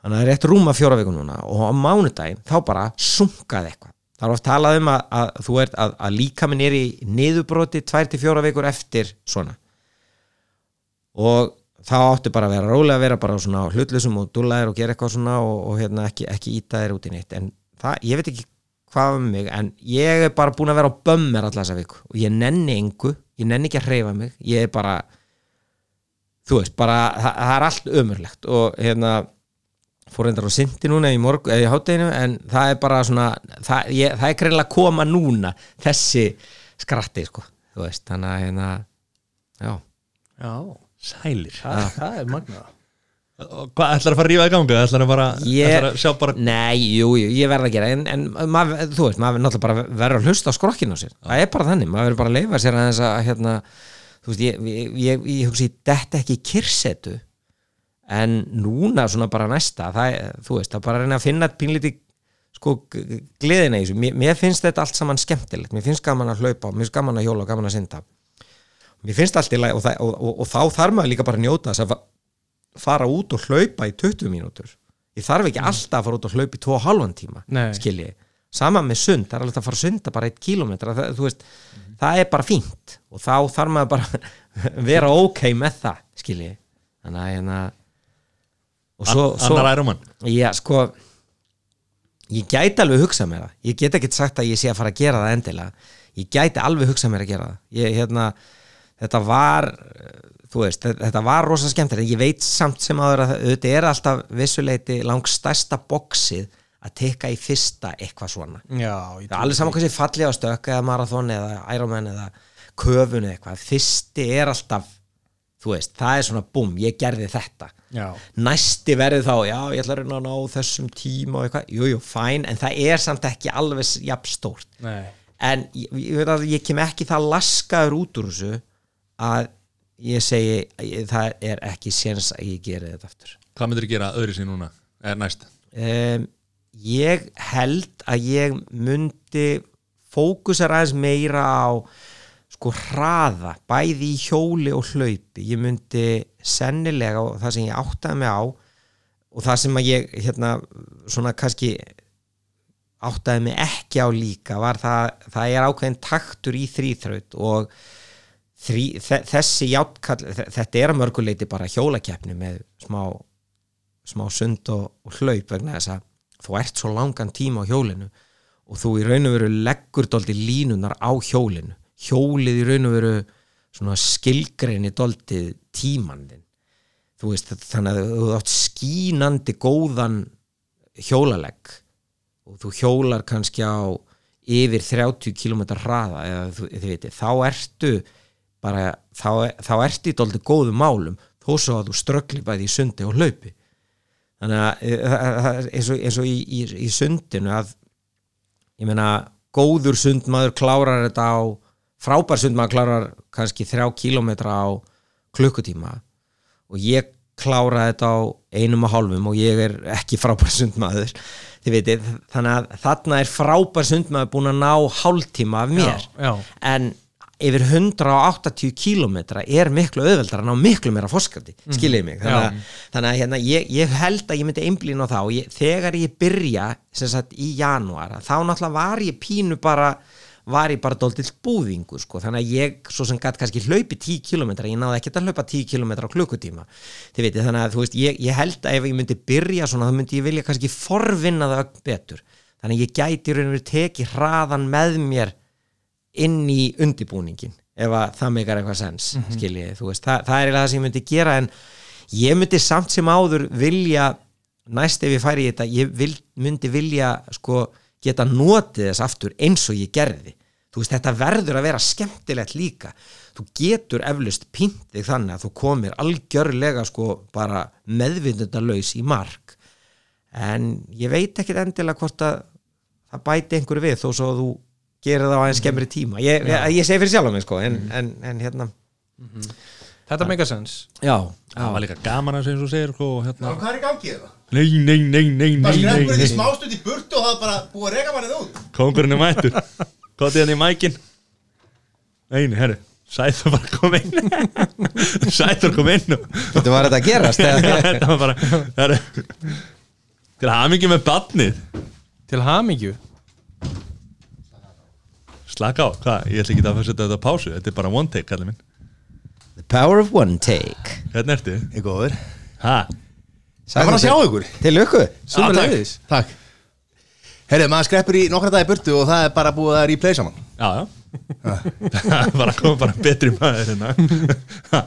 þannig að það er rétt rúma fjóra viku núna og á mánudaginn þá bara sunkaði eitthvað það er oft talað um að, að þú ert að, að líka minn er í niðurbroti 2-4 vikur eftir svona og þá áttu bara að vera rólega að vera bara svona hlutlusum og dúlaðir og gera eitthvað svona og, og hérna, ekki, ekki íta þér út í neitt en það, ég veit ekki hvað um mig en ég er bara búin að vera á bömmir alltaf þessa viku. Og ég nenni engu ég nenni ekki að hreyfa mig ég er bara þú veist, bara, það, það er allt ömurlegt. Og hérna fór reyndar á syndi núna í morgu eða í hátteginu en það er bara svona það, ég, það er greinlega að koma núna þessi skratti sko þú veist, þannig að hérna já, Já, Sælir. Það, það er magnað. Og Hvað, ætlar að fara að rífa í gangu? Ætlar að, ætlar að sjá bara nei, jú, jú, ég verð að gera en, en maður, þú veist, maður náttúrulega bara verður að hlusta á skrokkinu á sér, það er bara þannig maður verður bara að leifa sér aðeins að hérna, þú veist, ég, ég, ég, ég hugsi þetta ekki í kyrsetu en núna svona bara næsta það, þú veist, það bara að reyna að finna pínlíti sko gleðina í þessu. Mér, mér finnst þetta allt saman skemmtilegt. Mér finnst gaman að hlaupa, mér finnst gaman að hjóla og gaman að fara út og hlaupa í 20 mínútur. Ég þarf ekki alltaf að fara út og hlaupa í 2,5 tíma Nei. skilji, sama með sund það er alveg að fara að sunda bara 1 kilometra það, veist, það er bara fínt. Og þá þarf maður bara vera ok með það, skilji þannig að hérna og svo, An- svo Annar ærumann já, sko ég gæti alveg hugsað mér það. Ég get ekki sagt að ég sé að fara að gera það endilega. Ég gæti alveg hugsað mér að gera það. Ég, hérna, þetta var þú veist, þetta- var rosa skemmt en ég veit samt sem áður að þetta er alltaf vissuleiti langstærsta boxið að tekka í fyrsta eitthvað svona. Já, það er alveg saman sé fallið á stökk eða marathon eða Ironman eða köfun eða eitthvað, fyrsti er alltaf þú veist, það er svona búm, ég gerði þetta. Já, næsti verði þá, já, ég ætla að reyna að ná þessum tíma og eitthvað, jú, jú, fæn en það er samt ekki alveg jafn stórt. Nei. En ég, ég, veit að ég kem ekki það laskaður út úr þessu að ég segi, ég, það er ekki séns að ég geri þetta aftur. Hvað myndir gera öðru sér núna? Er næst? Um, ég held að ég myndi fókusar aðeins meira á sko hraða bæði í hjóli og hlaupi. Ég myndi sennilega og það sem ég áttaði mig á og það sem að ég hérna svona kannski áttaði mig ekki á líka var það, það er ákveðin taktur í þrýþraut og þe- þessi játkall þetta er að mörguleiti bara hjólakeppni með smá, smá sund og, og hlaup vegna þess að þú ert svo langan tíma á hjólinu og þú í raun og veru leggur doldi línunar á hjólinu. Hjólið í raun og veru svona skilgreini doldið tímandin þú veist þannig að þú átt skínandi góðan hjólalegg og þú hjólar kannski á yfir 30 km hraða eða þú, þið veitir, þá ertu bara, þá, þá ertu í dóldi góðum málum þó svo að þú ströggli bæði í sundi og hlaupi. Þannig að e, það- eins og, eins og í, í, í sundinu að ég meina góður sundmaður klárar þetta á frábær sundmaður klárar kannski þrjá kílómetra á klukkutíma. Og ég klára þetta á einum og hálfum og ég er ekki frábær sundmaður þið veitir, þannig að þarna er frábær sundmaður búin að ná hálftíma af mér. Já, já. en yfir 180 kílómetra er miklu auðveldar að ná miklu meira fórskandi, skiljið mig? Þannig þannig að hérna, ég, ég held að ég myndi einblín á og ég, þegar ég byrja sagt í janúar þá náttúrulega var ég pínu bara var ég bara dóltill búðingu sko. þannig að ég svo sem gætt kannski hlaupi 10 km, ég náði ekkert að hlaupa 10 km á klukkutíma veitir, þannig að þú veist, ég, ég held að ef ég myndi byrja svona þá myndi ég vilja kannski forvinna það betur. Þannig að ég gæti raun og verið tekið hraðan með mér inn í undibúningin ef að það meikar eitthvað sens mm -hmm. þú veist, það, það er eiginlega það sem ég myndi gera en ég myndi samt sem áður vilja næst ef ég færi í þetta ég vil, myndi vilja sko geta notið þess aftur eins og ég gerði. Þú veist, þetta verður að vera skemmtilegt líka. Þú getur eflust pínt þig þannig að þú komir algjörlega sko bara meðvindundalaus í mark. En ég veit ekkit endilega hvort að það bæti einhverju við þó svo að þú gerir það á aðeins skemmri tíma. Ég, ég, ég segi fyrir sjálf mig sko en, en, en hérna. Þetta make a sense. Já, það var líka gaman að segja eins og segir sko, og hérna. Hvað er í gangi þetta? nei, nei, nei, nei, Það nei, nei, því nei. smástund í burtu og það er bara búið að reka mannið út. Kongurinn er mættur. Kotið hann í mækin. Einu, herru Sæður bara kom inn. Sæður kom inn og þetta var þetta að gerast eða? þetta var bara herru, til hamingi með badnið Til hamingju slaka á, hvað, ég ætla ekki að setja þetta pásu. Þetta er bara one take, kallið minn. The power of one take. Hvernig ertu? Ég góður. Ha, Það var að sjá ykkur. Til lukku. Sumuleiðis Takk. Herru, maður skreppur í nokkra dagi burtu og það er bara búið að replay saman. Já, já. Það bara kom bara betri maður hérna. Ha,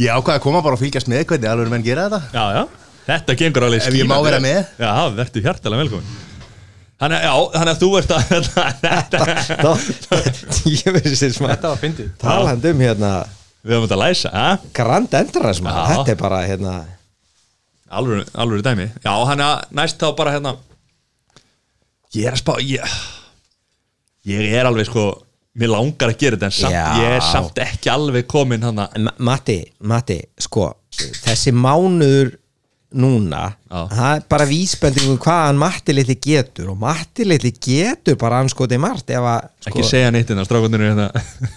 Ég ákvaði að koma bara og fylgjast með hvernig alveg menn gera þetta? Já, já, þetta gengur alveg Ef ég má vera með? já, verður hjartalega velkomin þannig, að- já, þannig að þú ert að þetta ég veist sér smá Þetta var fyndið talandi um hérna við höfum þetta að læsa, ha? Grand Já. þetta er bara hérna alveg, alveg dæmi já, hann að næst þá bara hérna ég er að spá ég, ég er alveg sko mér langar að gera þetta en samt, Já. ég er samt ekki alveg komin hann að Ma- Matti, Matti, sko þessi mánuður núna Já. það er bara vísbendingum hvað hann Matti litli getur og Matti litli getur bara anskoti margt ef að ekki sko, segja neitt innan strákundinu hérna.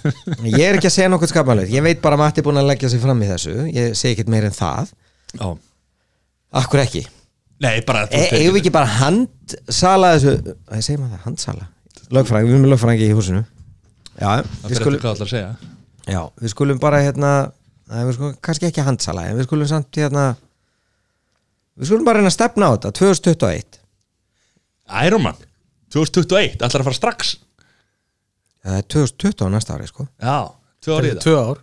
Ég er ekki að segja nokkuð skapmælut ég veit bara að Matti er búin að leggja sig fram í þessu. Ég segi ekkert meir en það. Já. Akkur ekki, nei, bara e eigum við ekki bara handsala þessu, það segir maður það, handsala? Lögfræðing, við erum með lögfræðingi í húsinu. Já, það við skulum Já, við skulum bara hérna við skulum, kannski ekki handsala en við skulum samt hérna við skulum bara reyna að stefna á þetta 2021 Iron Man 2021, ætlar að fara strax. Það er 2020 á næsta ári sko. Já, tvö árið Tvö ár.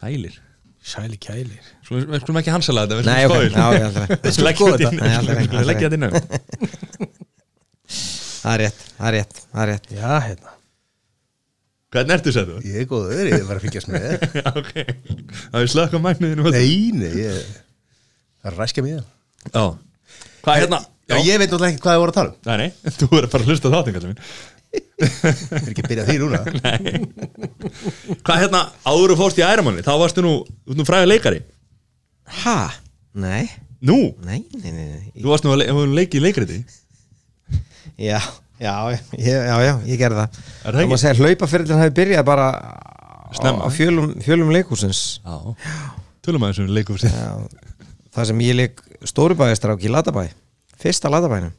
sælir. Sæli kælir. Svo við við skulum ekki hansala þetta, við Nei, skulum ok, spáðið já, já, alltaf Við leggjum skoða þetta. Nei, alltaf Við ekki, skulum leggja þetta inn það er rétt, það er rétt, það er rétt. Já, hérna. Hvernig ertu sættu? Ég er góður, ég var að fylgjast með Já, ok. Það er slökk á magniðinu Nei, nei, ég Það er að ræskja mig það Já. Hvað er hérna? Já, ég veit náttúrulega ekki hvað þið voru að tala um. Nei, nei, þú er bara að hlusta á þáttin, kallið mín Ég er ekki að byrja því núna. Hvað er hérna, áður þú fórst í æramanni Þá varstu nú, nú fræði leikari. Ha, nei, Nú, nei, nei, nei, nei. þú varst nú að le leikið í leikriti já, já, ég, já, já, ég gerði það. Er það það ekki? hlaupaferðin hafi byrjað bara Snemma. á, fjölum, fjölum leikúsins Já. Tölum að þessum leikum sér já, það sem ég leik stórubæðistrák í Latabæ fyrsta Latabænum.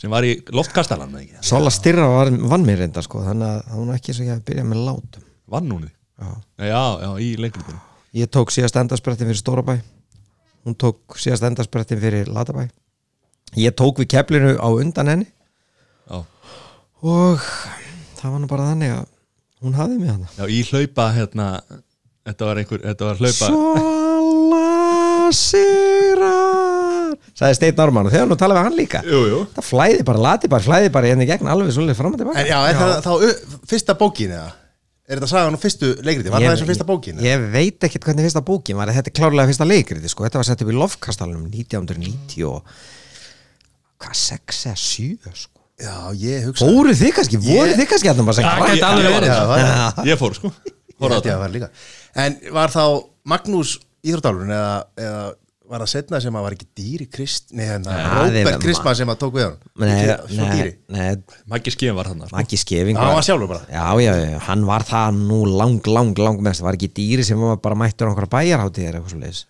Sem var í loftkastalan, Sola Styrra var, vann mér reynda sko þannig að hún ekki svo ekki að byrja með látum. Vann hún þið Já. Já, já, í leikritinu. Ég tók síðast endarsprettin fyrir Stórabæ hún tók síðast endarsprettin fyrir Latabæ. Ég tók við keflinu á undan henni. Já, og það var nú bara þannig að hún hafði mig hana já í hlaupa, hérna Þetta var einhver, þetta var hlaupa Sola Sigrar sagði Steinn Norman og þegar nú talaði við hann líka Jú, jú það flæði bara, lati bara, flæði bara hérna í gegn alveg svolítið fram og tilbaka En já, er það þá fyrsta bókin eða? Er þetta sagan á fyrstu leikriti? Var það þessum fyrsta bókin? eða? Ég veit ekkert hvernig fyrsta bókin var Þetta er klárlega fyrsta leikriti sko. Þetta var sett upp í Lofkastalunum 1990 og hvað, 6 eða 7 sko. Já, ég hugsa Fóruð þið kannski, voruð þið kannski að það bara Það það var- Ég fór, sko Ég held ég að var líka En var þá Magnús íþróttálurinn eða, eða var það setna sem að var ekki dýri Krist Nei, hérna, það er- Róbert Kristmann sem að tók við hann Svo dýri. nei, Maggi Skíðan var þarna, sko. Maggi Skeving hann var sjálfur bara. Já, já, já, hann var það nú lang, lang, lang mest. Það var ekki dýri sem var bara mættur á einhverja bæjarháttíðir eitthvað svo leiðis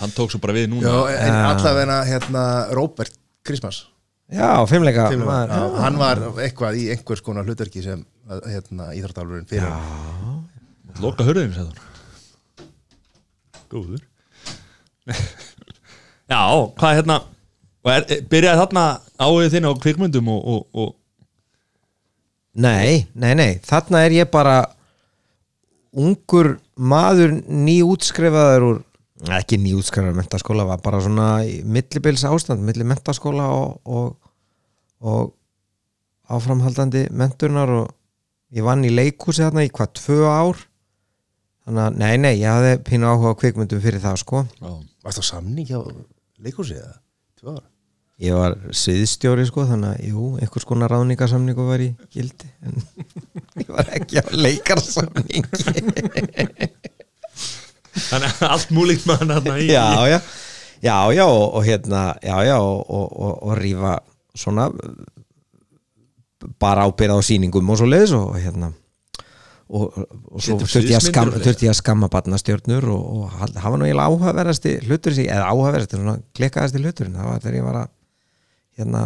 Hann tók svo bara við núna. Já, en allavega hérna Róbert Kristmanns. Já, fimmleika Fimmleika, maður- já, Hann var eitthvað í einhvers konar hlutverki sem hérna, íþróttálurinn fyrir Loka hurðin, sagði hún Góður. Já, hvað hérna er, Byrjaði þarna áhuga þinn á kvikmyndum og, og, og Nei, nei, nei, þarna er ég bara ungur maður nýútskrifaður úr ekki nýútskrifaður mentaskóla var bara svona millibils ástand milli mentaskóla og, og, og áframhaldandi menturnar og ég vann í leikhúsi þarna í hvað, tvö ár þannig að, nei, nei, ég hafði pínu áhuga á kvikmyndum fyrir það, sko. Varst það samning hjá leikhúsið eða? Tvö ára? ég var sviðstjóri, sko, þannig að, jú, einhvers konar ráðningarsamningu var í gildi en ég var ekki á leikarsamningi Þannig að allt múlíkt með hann hérna í já, já, já, já og, og hérna, já, já og, og, og, rífa svona bara ábyrða á sýningum og svo leiðis og hérna og, og svo þurfti ég, skam, þurfti ég að skamma barnastjörnur og, og var nú eiginlega áhugaverðasti hlutur sig, eða áhugaverðasti, klikkaðasti hluturinn. Það var þegar ég var að hérna,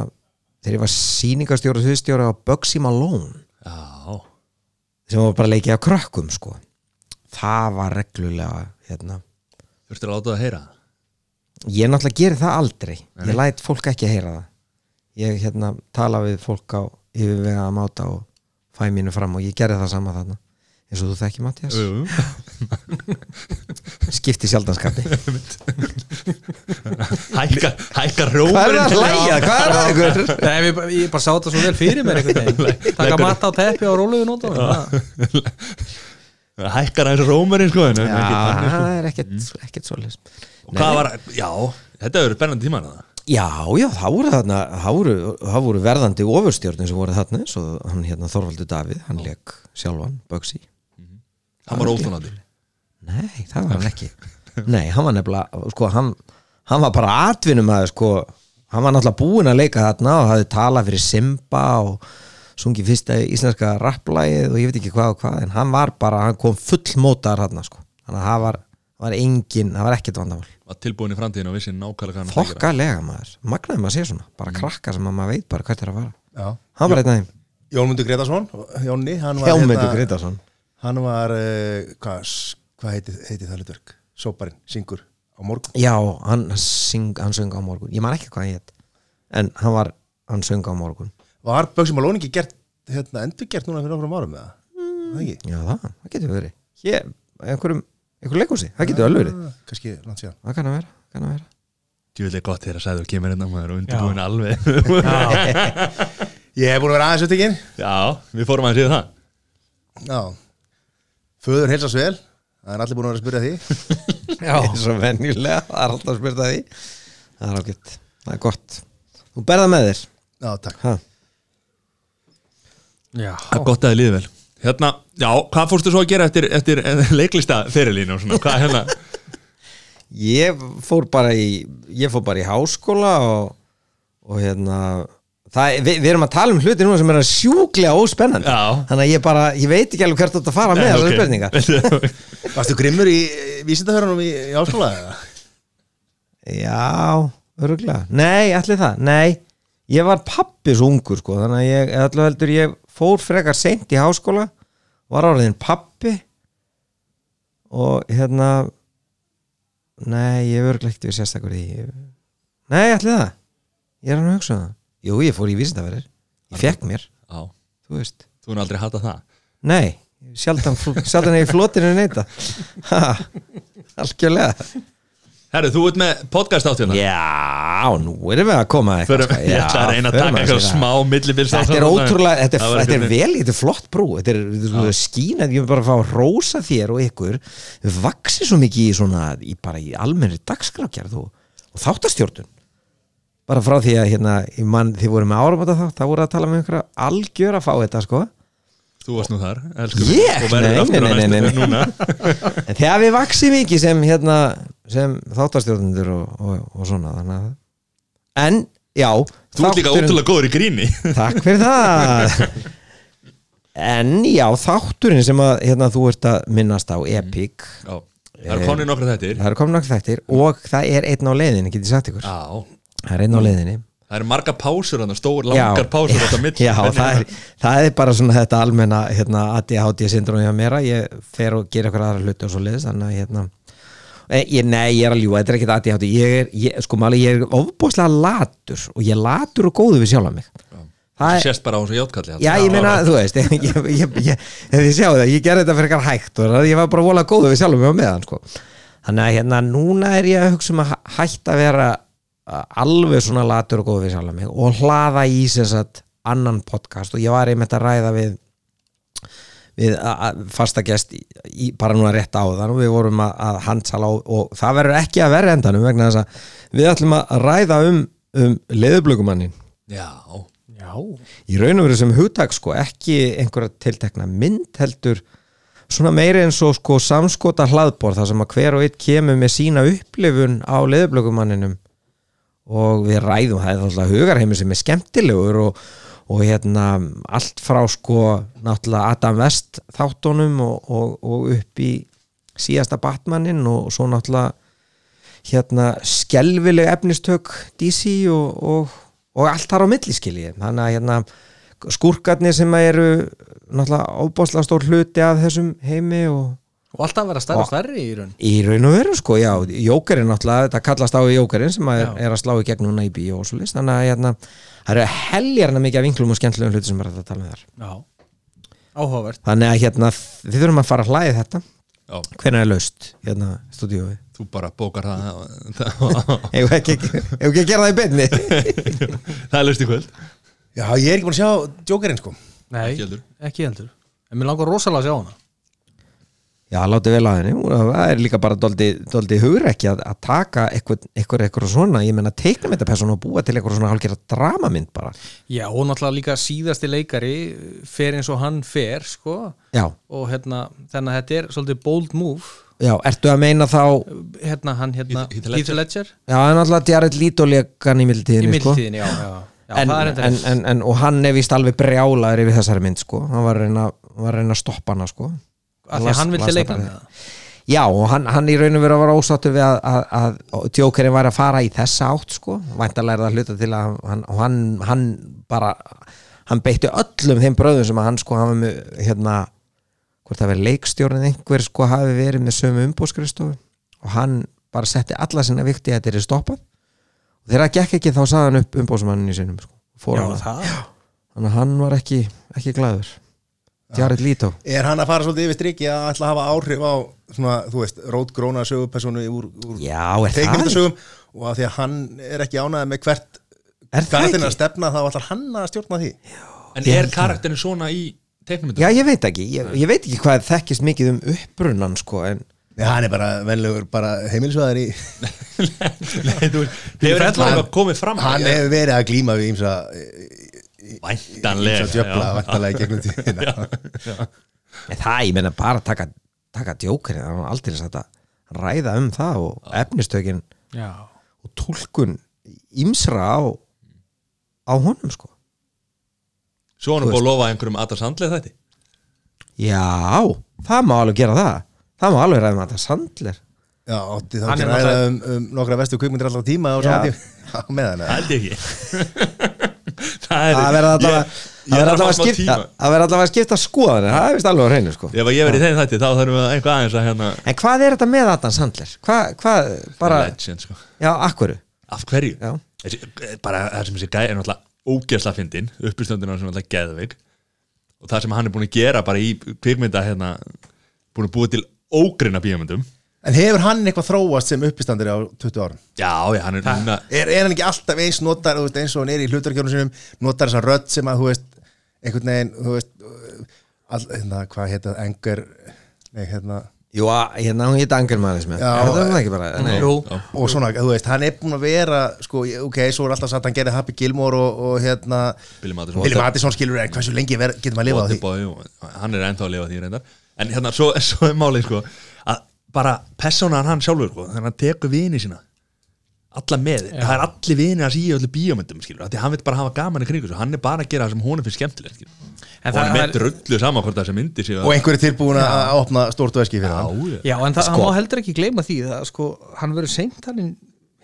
þegar ég var sýningastjóra og sviðstjóra á Bugsy Malone. Já, sem var bara leikið á krökkum sko. Það var reglulega hérna. Þurftir að láta það að heyra? Ég náttúrulega geri það aldrei. Ég læt fólk ekki að heyra það. Ég hérna tala við fólk á yfirvega að máta og fæ mínu fram og ég gerði það sama þarna eins og þú þekki Mattias skipti sjaldanskapi Hækka, hækka hvað er það að hlæja, hvað er það ykkur Nei, við, ég bara sá þetta svo vel fyrir mér einhvern veginn. Taka matta á teppi og róluðu nótunum Hækkar aðeins rómurinn sko en já, ekki þannig, sko. það er ekkert, ekkert svoleiðis. Og hvað var, já, þetta hefur verið spennandi tíma hana já, já, það voru þarna það voru, það voru verðandi ofurstjórnir sem voru þarna eins og hann hérna Þorvaldur Davíð hann leik sjálfan, Bugsy Hann var óþólandi Nei, það var hann ekki. Nei, hann var nefnilega, sko, hann, hann var bara atvinnum að, sko. Hann var náttúrulega búinn að leika þarna og hafði talað fyrir Simba og sungi fyrsta íslenska rapplægið og ég veit ekki hvað og hvað, en hann var bara hann kom full mótaðar þarna, sko. Þannig að það var, var engin, það var ekkert vandamál. Var tilbúin í framtíðin og vissi nákvæmlega. Þokkalega maður, magnaði maður að sé svona. Bara krakka sem að maður veit bara hvert er að fara. Já. Hann var einn af þeim, Jónmundur Gretarsson, Jónni, hann var Hjámyndu Gretarsson Hann var, uh, hvað hva heiti, heiti það hlutverk? Sóparinn, syngur á morgun. Já, hann, syng, hann söng á morgun. Ég man ekki hvað hann hétt En hann var, hann söng á morgun. Var Böksum Malone ekki gert, hérna, endur gert núna fyrir nokkrum árum eða? Mm. Ekki? Já, það, það getur verið. Hér, einhverjum, einhver leikhúsi, það getur alveg verið. Ah, Kannski langt síðan Það kann að vera, kann að vera. Djúvilega gott þegar að sæður kemur hérna maður og undirbúin alveg. Ég hef búin að vera aðeins upptekinn. Já, við fórum að séu það. Já Föður heilsast vel. Það er allir búin að vera að spyrja því. Já, Eins og venjulega, það er alltaf að spyrta því. Það er ágætt, það er gott. Þú berða með þér. Já, takk. Ha. já. Það er gott að þið líði vel. Hérna, já, hvað fórstu svo að gera eftir, eftir leiklista fyrirlínu og svona, hvað hérna? Ég fór bara í Ég fór bara í háskóla og, og hérna það, við, við erum að tala um hluti núna sem er sjúklega óspennandi. Já. Þannig að ég bara, ég veit ekki alveg hvert þú ert að fara með þessar ok. spurningar. Varstu grimmur í vísindahörunum í, í áskóla? Já, öruglega Nei, allir það, nei Ég var pappi svo ungur sko Þannig að ég, allir heldur ég fór frekar seint í háskóla Var áriðin pappi Og hérna Nei, ég hef öruglega ekkert við sérstakur í Nei, allir það. Ég er hann að hugsa um það Jú, ég fór í vísindaverðir Ég fekk mér, Já, þú veist. Þú er aldrei hatað það? Nei, sjaldan, sjaldan er í flotinu neita. Ha, Algjörlega. Herru, þú ert með podcast átt hérna. Já, nú erum við að koma eitthvað, sko. Ég ætla að reyna að taka eitthvað smá millibils Þetta er ótrúlega, þetta er, þetta er vel, þetta er flott brú. Þetta er, þetta er skínað, ég vil bara fá að rósa þér og ykkur. Við vaxið svo mikið í svona, í í almennri dagskrákjærð og, þáttastjórnun Bara frá því að hérna, í mann, þið voru með áramata þátt, þá voru að tala með einhverja algjör að fá þetta, sko. Þú varst nú þar, elsku Ég? Og verður Nei, á nei, nei, En þegar við vaxið mikið sem, hérna, sem þáttastjórnundur og, og, og svona, að En, já Þú ert líka ótrúlega góður í gríni. Takk fyrir það. En já, þátturinn sem að hérna, þú ert að minnast á Epic. Já, það eru konið nokkra þettir Það eru komin nokkuð þættir og það er einn á leiðinni, getið sagt ykkur. Já, Það er einn á leiðinni. Það eru marga pásur hann, stór, langar pásur á þetta mitt já það, er, það? er bara svona þetta almenna hérna, ADHD syndrom hjá mér að ég fer og gera eitthvað aðra hluti og svo leiðis þannig að hérna e, ég, Nei, ég er að ljúga, þetta er ekkert ADHD ég er, ég, sko máli, ég er ofbúslega latur og ég er latur og góður við sjálfa mig. Það Það sést bara á þessu játkalli Já, ég meina, þú veist ég, ég, sjá það, ég gerði þetta fyrir eitthvað hægt og ég var bara volað góðu við sjálfum mig á meðan sko. þannig að hérna, núna er ég að hugsa um að hæ- hætta að vera alveg svona latur og góðu við sjálfum mig og hlaða í sem sagt annan podcast. Og ég var einmitt að ræða við við a- a- fasta gest í, í, bara núna rétt á þann og við vorum að, að handsala og, og það verður ekki að verða endanum vegna þess að við ætlum að ræða um, um leðublökumannin Já, Já, í raun og veru sem hugtak sko ekki einhverja tiltekna mynd heldur svona meiri eins og sko samskota hlaðbor þar sem að hver og eitt kemur með sína upplifun á leðublökumanninum og við ræðum það er alltaf hugarheimur sem er skemmtilegur og, og hérna allt frá sko náttúrulega Adam West þáttunum og, og, og upp í síðasta Batmanin og svo náttúrulega hérna skelvileg efnistök DC og, allt þar á milliskilji þannig að hérna skúrkarnir sem eru náttúrulega óbáslega stór hluti af þessum heimi og og alltaf vera stærri og stærri í raun. Í raun og veru sko, já, jókerinn náttúrulega, þetta kallast á í jókerinn sem að er, er að slá í gegn núna í bíó og svo list, þannig að hérna, það eru heljarna mikið af vinklum og skemmtilegum hluti sem er að tala með þar. Já, áhugavert. Þannig að hérna, við þurfum að fara að hlæði þetta. Já, hvernig er laust, hérna, stúdíóið? Þú bara bókar það. Hefur ekki, að gera það í beinni? Það er löst í kvöld. Já, ég er ekki búin að sjá Jokerinn sko. Nei, Ekki heldur. ekki heldur. En mér langar rosalega að sjá hana já, látið vel að henni, það er líka bara doldi, doldi hugur ekki að, að taka eitthvað, eitthvað, eitthvað svona, ég menna teikna með þetta persónu og búa til eitthvað svona hálfgerða dramamynd bara, Já, og náttúrulega líka síðasti leikari fer eins og hann fer sko, já, og hérna, þannig að þetta er svolítið bold move. Já, ertu að meina þá hérna, hann hérna, Heath- Ledger? Já, alltaf Jared Leto lekan í í mildtíðinni, sko. mildtíðinni, já, já, já en, en, en, en, og hann er vist alveg brjálaður yfir þessari mynd sko. Hann var að reyna, var að, reyna að stoppa hana sko af því að hann með. Það já og hann, hann í raun og veru að vera ósáttu við að, að, að, að Jokerinn var að fara í þessa átt sko. Væntalega er það hluta til að hann, hann, hann bara hann beitti öllum þeim bröðum sem að hann sko hafa með hérna hvort það verið leikstjórnin einhver sko hafi verið með sömu umbóðskristofu og hann bara setti alla sinna vikti að þetta er stoppað. Og þegar það gekk ekki þá saði hann upp umbóðsmannin í sinum sko, fór Já, að þannig að hann var ekki, ekki glæður Jared Leto. Er hann að fara svolítið yfir strikki að ætla að hafa áhrif á svona, þú veist, rótgróna sögupersonu úr, úr já, er það? Teiknumyndasögum og að því að hann er ekki ánægð með hvert Er ekki? að stefna þá ætlar hann að stjórna því. En er karakterin svona í teiknumyndum? já, ég veit ekki, ég, ég veit ekki hvað þekkist mikið um upprunnan sko, en Nei, hann er bara venlegur bara heimilisvæðar í Nei, þú veist, hefur eitthvað komið fram? hann hefur verið að glíma við ímsa Væntanlega já. í gegnum tíðina. En það, ég menna bara að taka, taka djókari, það var aldrei að ræða um það og efnistökin Já, og túlkun ímsra á á honum sko. Svo hann er búið að lofa einhverjum Adam Sandler þetta já, það má alveg gera það. Það má alveg ræða um þetta sandler. Já, átti þá Hann ekki er að ræða um, um nokkra vestu kvikmyndir alltaf tíma og Já. saman tíma. Já, með hann Það held ég ekki Það er verður þarf að að allavega að skipta skoðanir. Það er vist alveg á hreinu sko. Ef að ég verið í þeim þætti þá þarfum við eitthvað aðeins að hérna en hvað er þetta með Adam Sandler? hvað, hvað, bara, Legend sko. Já, Af hverju? Já. Þessi, bara það sem þessi gæði er náttúrulega ógeðsla fyndin uppistöndina sem náttúrulega geðveik. Og það sem hann er búin að gera bara í kvikmynda hérna búin að búa til ógrina bíómyndum En hefur hann eitthvað þróast sem uppistandir á 20 árum? Já, já, hann er núna Er, er hann ekki alltaf eins notar þú veist, eins og hann er í hlutarkjörnum sinum notar þessa rödd sem að þú veist einhvern veginn, þú veist all, hérna, hvað heita það, engur nei, hérna jú, hérna hún hitt angermannismi Já. það er það ekki bara nei. Jú, Já. og svona, þú veist, hann er búin að vera sko, ok, svo er alltaf satt að hann gerði Happy Gilmore og, og hérna Billy Madison Billy Madison skilur, en hversu lengi ver, getur maður að lifa á því? Hann er ennþá að lifa því reyndar en hérna, svo, svo er málið sko bara persónan hann sjálfur sko, þannig að hann tekur vini sína alla með, það er allir vini að síða öllu bíómyndum, skilur, því hann vil bara hafa gaman í kringu svo, hann er bara að gera það sem honum finnst skemmtilegt skilur. En og hann það er með er- drullu saman hvort það sem myndi sig og einhver er tilbúin að að opna stórt veski fyrir hann Já, Já, en það Sko. hann má heldur ekki gleyma því það, sko, hann verður seint hann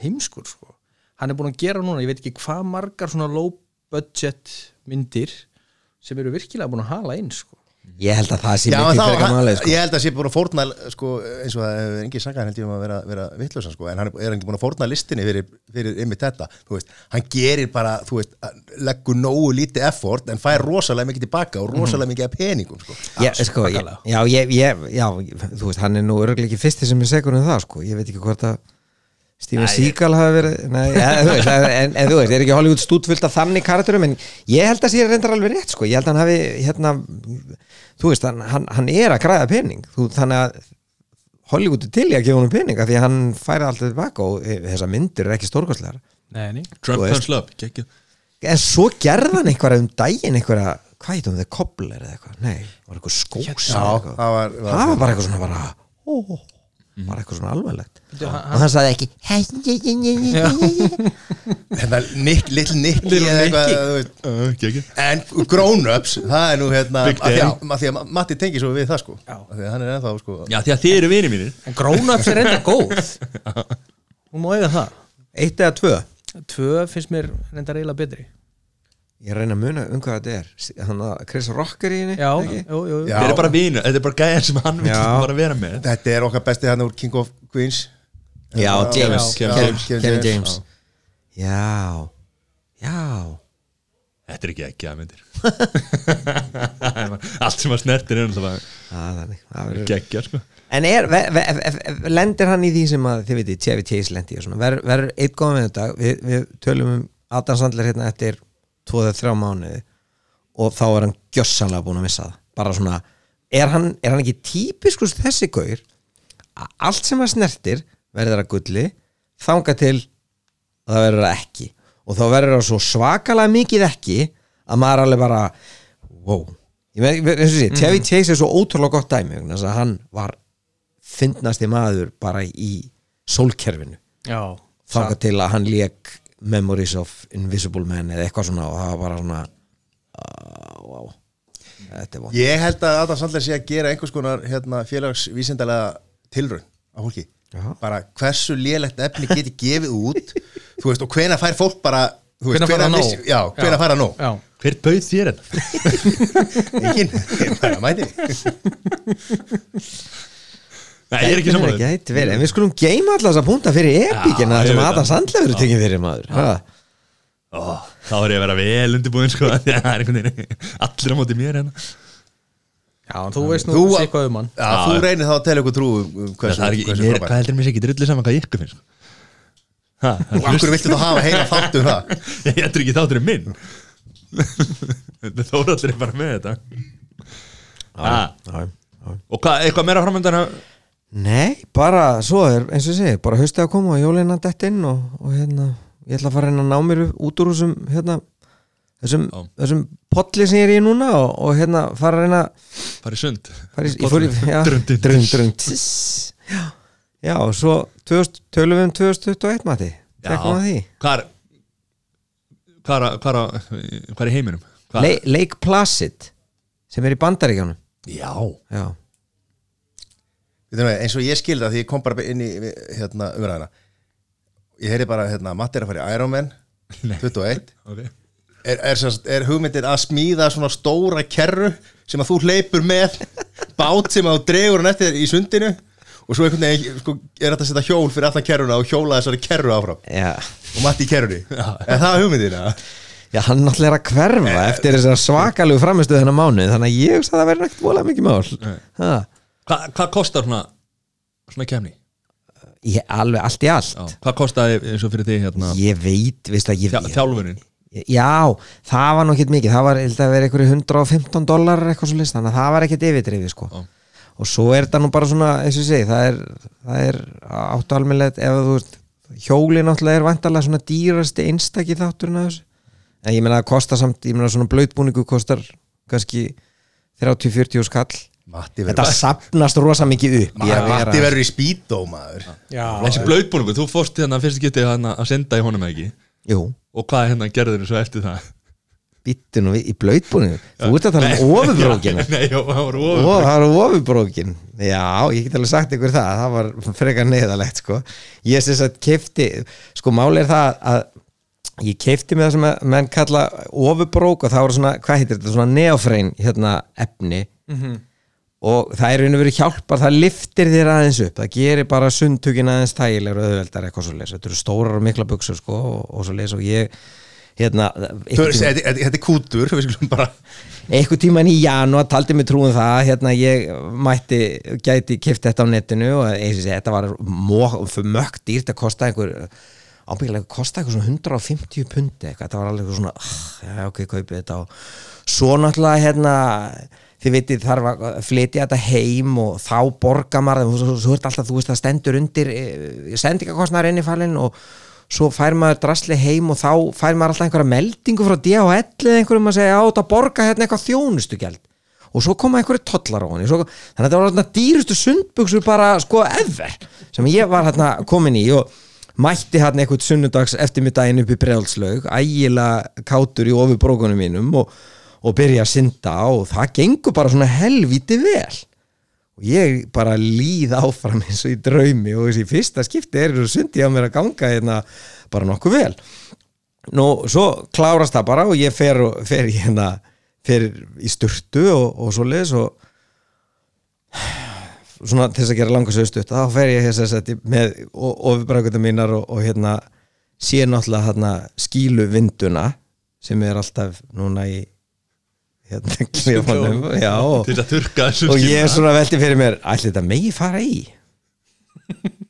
heimskur sko. hann er búin að gera núna, ég veit ekki hvað margar svona low budget myndir sem eru virkilega búin að hala inn sko. Ég held að það sé Já, mikið hann, málið sko. ég held að sé búin að fórna sko, eins og það hefur engin sangað held ég um að vera, vera vittlösa sko, en hann er, er ekki búin að fórna listinni fyrir, fyrir ymmið þetta, þú veist, hann gerir bara, þú veist, leggur nógu lítið effort en fær rosalega mikið tilbaka og rosalega mikið af peningum, sko. Já, sko, já, ég, ég, já, þú veist, hann er nú örgulega ekki fyrsti sem er segur um það, sko, ég veit ekki hvort að Steven Seagal hafi verið nei, en, þú veist, en, en þú veist, er ekki Hollywood stútfullt af þannig karakterum en ég held að sé reyndar alveg rétt sko. ég held að hann hafi hérna, þú veist, hann, hann, hann er að græða pening þú, þannig að Hollywood er til í að gefa honum peninga því að hann færi alltaf tilbaka og e, þessar myndir er ekki stórkostlegar Nei, nei Trump. Thumbs Up geggjuð. en svo gerði hann einhverja um daginn einhverja, hvað heitum þið, kobler eða eitthvað nei, var eitthvað skós Já, það var, það var bara eitthvað svona bara, ó, ó, bara eitthvað svona alvarlegt? Og hann sagði ekki Þetta nik, little Nicky eitthvað. En grown-ups, það er nú hérna að því að, að því að Matti tengir svo við það sko. Já. Af því að hann er ennþá sko. Já, því að þið eru vinið mínir. En grown-ups er enda góð. Hún má eiga það. Eitt eða tvö? Tvö finnst mér enda reyla betri ég reyna að muna um hvað þetta er. Hann að Chris Rock er í henni. Þið eru bara vinir, þetta er bara gæðan sem hann vil bara vera með. Þetta er okkar besti hann úr King of Queens. Já, James, Já, Kevin, Kevin Kevin, James, James. Já, já. Þetta er ekki ekki að myndir. Allt sem að snertir er náttúrulega þannig, geggja sko. En er, ve, ve, ve, ve, lendir hann í því sem að þið veitir, Chevy Chase lendi og svona, verður ver eitt góðan við þetta við, við tölum um Adam Sandler hérna eftir 2-3 mánuði og þá er hann gjössanlega búin að missa það. Bara svona, er hann, er hann ekki típiskus þessi gaur að allt sem að snertir verður að gulli þanga til að það verður að ekki? Og þá verður það svo svakalega mikið ekki að maður alveg bara wow, ég eins og sé, Chevy Chase er svo ótrúlega gott dæmi þess að hann var fyndnasti maður bara í sólkerfinu. Þanga til að hann lék Memories of Invisible Man eða eitthvað svona og það var bara svona uh, wow þetta er vond Ég held að Adam Sandler sé að gera einhvers konar hérna, félagsvísindalega tilraun á fólki. Já. bara hversu lélegt efni geti gefið út þú veist, og hvena fær fólk bara Hvenær fær það vissi- nóg? Já, hvena fær það nóg? Já. Hver bauð þér þetta? Engin, bara mæti Nei, ég er ekki saman Gæti verið, en við skulum geima allar þess að punta fyrir epíkina Já, ég sem Adam það. Sandler verður tekið fyrir maður ha? Þá er ég að vera vel undirbúin sko. því að Það er einhvern veginn allir á móti mér hérna Já, en þú veist nú Þú- eitthvað um hann Já, þú reynir þá að tella ykkur trú um Það hversu, er ekki, hversu mér, frábær. hvað heldur mér sé ekki drullu saman hvað ykkur finnst sko. Ha, það Og af hverju viltu þá hafa heila þátt um það? Ég ættur ekki þátturinn minn Þetta þórallir er bara með þetta ha, Já, já. Og hvað, eitthvað meira framöndan Nei, bara svo er eins og ég segi, bara haustið að koma og jólina dett inn og, og hérna, ég ætla að fara reyna að ná mér út úr þessum hérna, þessum, Já. þessum potli sem ég er í núna og, og hérna fara reyna Fara í sund. Fara í, ég fór já, drund, drund, tss. já, já, og svo 2000, tölum við um 2021 mati, Hvað er Hvað er, hvað er, hvað er heiminum? Hvað Le, Lake Placid sem er í bandaríkjónum Já. Já, eins og ég skildi það því ég kom bara inn í hérna, umræðina ég heyri bara hérna, Matti er að fara í Iron Man 21 okay. er, er, er hugmyndin að smíða svona stóra kerru sem að þú hleypur með bát sem að þú dregur hann eftir í sundinu og svo einhvern veginn sko, er þetta að setja hjól fyrir allan kerruna og hjóla þessari kerru áfram? Já. Og Matti í kerrunni? Er það hugmyndin? Ja? Já, hann náttúrulega er að hverfa eftir þessar svakalegu framistuð þennan mánuð þannig að ég hugsa að það verður ekkert volað mikið mál. Ha, Hva, Hvað kostar svona Svona kemni? ég, Alveg allt í allt. Já. Hvað kostaði eins og fyrir þig hérna? Ég veit, veist að ég þjá, Þjálfunin? Já, það var ekkert mikið. Það var, ég held að vera einhverju 115 dólar eitthvað svo list, þannig að það var ekkert yfirdrifið sko. Og svo er þetta nú bara svona eins og segi, það er, það er áttu almennilegt, ef þú veist hjóli náttúrulega er vantarlega svona dýrasti einstaki þátturinn af þessu. En ég meina að kosta samt, ég meina svona blöytbúningu kostar kannski 30-40 skall þetta verður sapnast rosa mikið upp. Að Matti verður í speedo maður. Þessi blöðbúningu, þú fórst hérna fyrst getið hérna að senda í honum ekki? Jú, Og hvað hérna gerður svo eftir það? við í blöytbúningu þú ert að tala um ofubrókinu Nei, það var ofubrókin Já, ég get alveg sagt ykkur það það var frekar neðalegt sko. Ég sem sagt kefti sko máli er það að ég kefti með það sem að menn kalla ofubrók og það voru svona, hvað heitir þetta, svona neofrein hérna efni og það er verið hjálpar það liftir þér aðeins upp, það gerir bara sundtökin aðeins þægilegur og auðveldar eitthvað svo leys þetta eru stórar og mikla buksur sko og, og svo leys og ég hérna, Þetta er kútur, einhvern tíman í janúar taldi mig trúum það hérna ég mætti, gæti kift þetta á netinu og eins og sé, þetta var mökk dýrt að kosta einhver ábyggilega kosta eitthvað svona 150 pundi eitthvað, þetta var alveg eitthvað svona ok, kaupið þetta og svo náttúrulega hérna þið veitir þarf að flytja þetta heim og þá borga maður þú, þú ert alltaf, þú veist það stendur undir eh, sendingakostnaðar inn í fallin og svo fær maður drasli heim og þá fær maður alltaf einhverja meldingu frá DHL eða einhverjum að segja á þetta borga hérna eitthvað þjónustugjald. Og svo koma einhverju tollar á hann svo, þannig að þetta var svona dýrustu sundbuxur bara sko ever sem ég var hérna komin í og mætti hérna eitthvað sunnudags eftirmiddaginn upp í brjálslaug ægilega kátur í ofur brókunum mínum og, og byrja að synda og það gengur bara svona helvíti vel. Og ég bara líð áfram eins og í draumi og þessi fyrsta skipti er þessu sundi á mér að ganga hérna bara nokkuð vel. Nú svo klárast það bara og ég fer, og- fer hérna fer í sturtu og, og svo leðis og svona til þess að gera langa sögstu þá fer ég þess að með ofubrækutum mínar og, og hérna sé náttúrulega hérna skílu vinduna sem er alltaf núna í hérna klefanum. til að turka þessu og ég er svona veldið fyrir mér allir þetta megi fara í?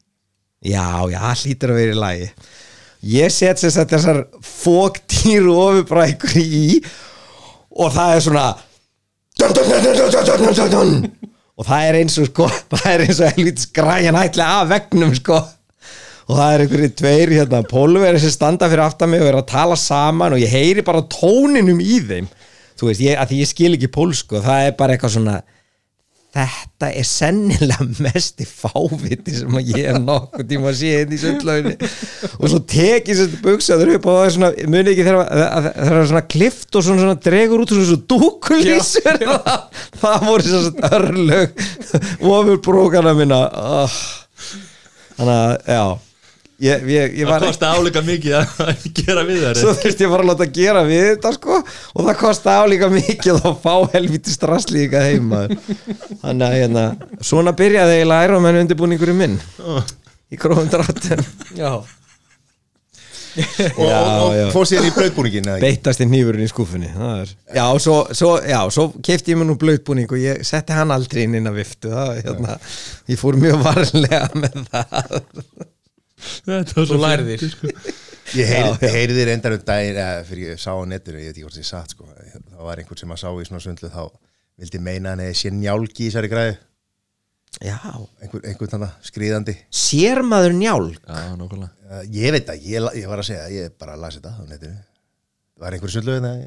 Já, já, hlýtur að vera í lagi. Ég set sér sett þessar fóktýru ofubrækur í og það er svona og það er eins og sko það er eins og helvit skræjan ætla af vegnum sko. Og það er einhverju tveir hérna pólverið sem standa fyrir aftan mig og er að tala saman og ég heyri bara tóninum í þeim þú veist, ég, að því ég skil ekki pólsku það er bara eitthvað svona þetta er sennilega mest í fáviti sem að ég er nokkuð tíma að sé hérna í sundlauginni. Og svo teki þessi buksaður upp og það er svona, muni ekki þegar að- að- það er svona klift og svona, svona dregur út svona dúkulísur það, það voru svona örlög ofur brókana minna oh. þannig að, já ég, ég, ég það kosti álíka mikið að gera við þær svo þurfti ég bara að láta gera við þetta sko. Og það kosti álíka mikið að fá helviti strasslíka heima þannig að hérna svona byrjaði eiginlega ærumenn undirbúningurinn minn í grófum dráttum. Já, og, og, og fór síðan í ekki? beittast í nýfurinn í skúfunni það er. já, svo, svo, svo kefti ég mér nú blöðbúning og ég setti hann aldrei inn inn að viftu það, hérna, ég fór mjög varlega með það þú lærðir. Ég heyri, þér endar um eða fyrir ég sá á netinu, ég veit ekki hvort það er satt sko. það var einhvern sem að sá í svona sundlu þá vildi meina hann eða sé njálgi í þessari græðu. Já, einhver, einhvern þannig skrýðandi sér maður njál já, ég veit það, ég, ég var að segja ég bara las þetta á netinu. Það var einhver sundlu hérna í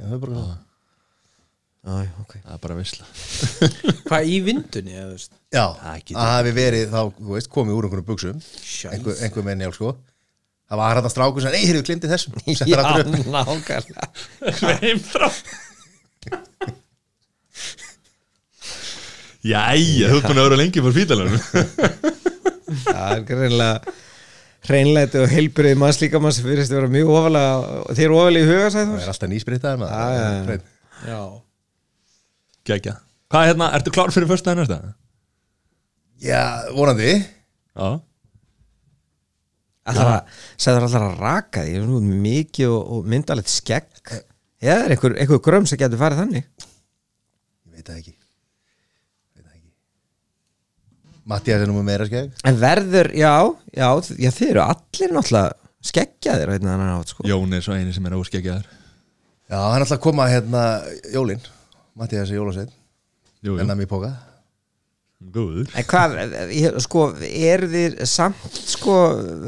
Æ, okay. það er bara vissla hvað í vindunni? Eða, já, það hefði verið. þá, veist, komið úr einhvern buksum einhver, einhver með njálsko það var aðræðast rákur sem, ei, hefur við glimtið þessum já, nákvæmlega. Hreim frá. Jæja, þú er búin að vera lengi fyrir fítalunum það er greinlega hreinleiti og helbriði mannslíkamann sem fyrirst að vera mjög ofalega, þeir eru ofalega í huga það er alltaf nýsprittaðar það er hrein já. Gækja Hvað er hérna, ertu klár fyrir fyrsta en næsta? já, vonandi. Já. Sæður allar að raka því nú, mikið og, og myndalegt skegg. Já, það er einhver, einhver grömm sem getur farið þannig? Ég veit það ekki. Það Mattias er nú með meira skegg. En verður, já, já, já þið eru allir náttúrulega skeggjaðir á einn annan átt sko. Jón er svo eini sem er óskeggjaður. Já, hann er alltaf að koma hérna Jólin Mattias Jólasveit ennum í póka sko, er þið samt sko,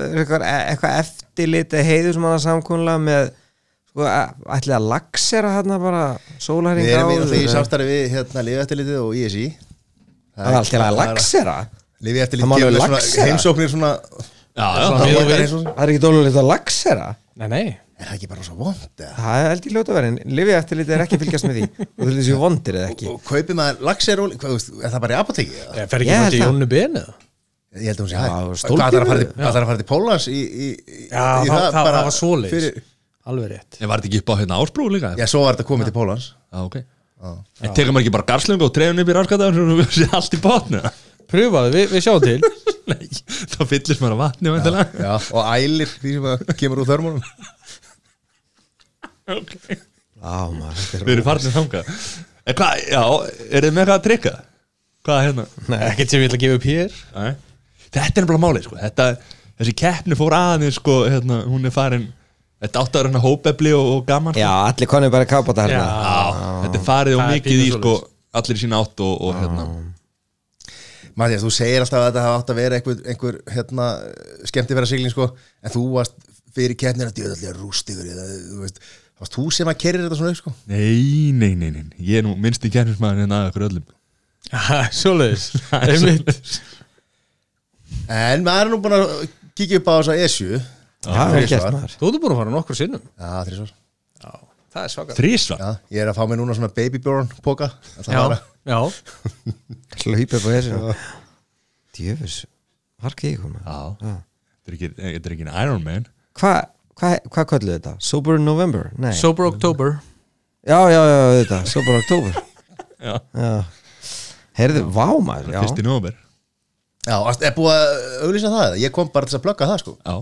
eitthvað eftirlit eða heiður sem hann að samkónla með sko, ætlið að lagsera hérna bara sólæring á við erum í samstarfi við hérna liðeftirlitið og ISI það er alltaf að lagsera liðeftirlitið heimsóknir svona það er ekki dólulega að lagsera nei nei. Er það ekki bara svo vond eða? Það er held ég ljóta verið, en lifið eftirlit er ekki fylgjast með því og þú þessu vondir eða ekki Og kaupir maður laxer og hvað, þú veist, er það bara í apoteki? eða? Ég fer ekki held til það. Jónu Ben eða Ég held að hún sé Já, hægt stólbíómið? ætlar að fara til- ætlarðu að fara til Pólans í, í, í, Já, í það, það, bara það var svoleiðis fyrir- Alveg rétt Ég var þetta ekki upp á hérna ásbrú líka Já, svo var þetta komið til Pólans Já, ok En tekur maður ekki bara garslöngu og trefum upp í raskataðan og sé allt í botnu Pröfaðu, við, við sjáum til Nei, þá fyllist maður að vatni væntanlega. Já, og ælir því sem kemur úr þörmunum okay. Á, maður, þetta Við er erum farin þangað En hvað, já, er þið með eitthvað að trykka? Hvað er hérna? ekkert sem ég ætla að gefa upp hér Nei. Þetta er nefnilega málið, sko Þetta, Þessi keppni fór aðeins, sko hérna, Hún er farin Þetta átt að vera hérna hópefli og, og gaman Já, sko. allir konið bara kápata hérna Já, Þetta er farið og Það er mikið í, pínu sko Allir í sína átt og, og hérna Mattias, þú segir alltaf að þetta hafa átt að vera einhver, einhver hérna, skemmti vera sigling sko, en þú varst fyrir keppnir að djöðallega rústigur eða, þú veist, varst þú sem að kerir þetta svona upp sko? Nei, nei, nei, nei Ég er nú minnst í kærnismæðin en að okkur öllum. Svoleiðis. Það er Einmitt. En maður er nú búin að kíkja upp á þessa ESU Já, vel gert maður. Þú ert búin að fara nokkur sinnum. Já, þrísvar Já, það er svakar. Þrísvar Já, ég er að fá mig núna svona babybjörn póka Já, já, Hlaupið på þessu Djöfus, harkið ykkur maður Já Já. Þetta er ekki, þetta er ekki en Iron Man. Hvað hva, hva kölluðu þetta? Sober November? Nei. Sober October. Já, já, já, þetta, Sober October. Já, Já. Heyrðu, vá maður já. fyrsti nóver Já, er búið að auglýsa það? Ég kom bara til að plugga það sko. Já,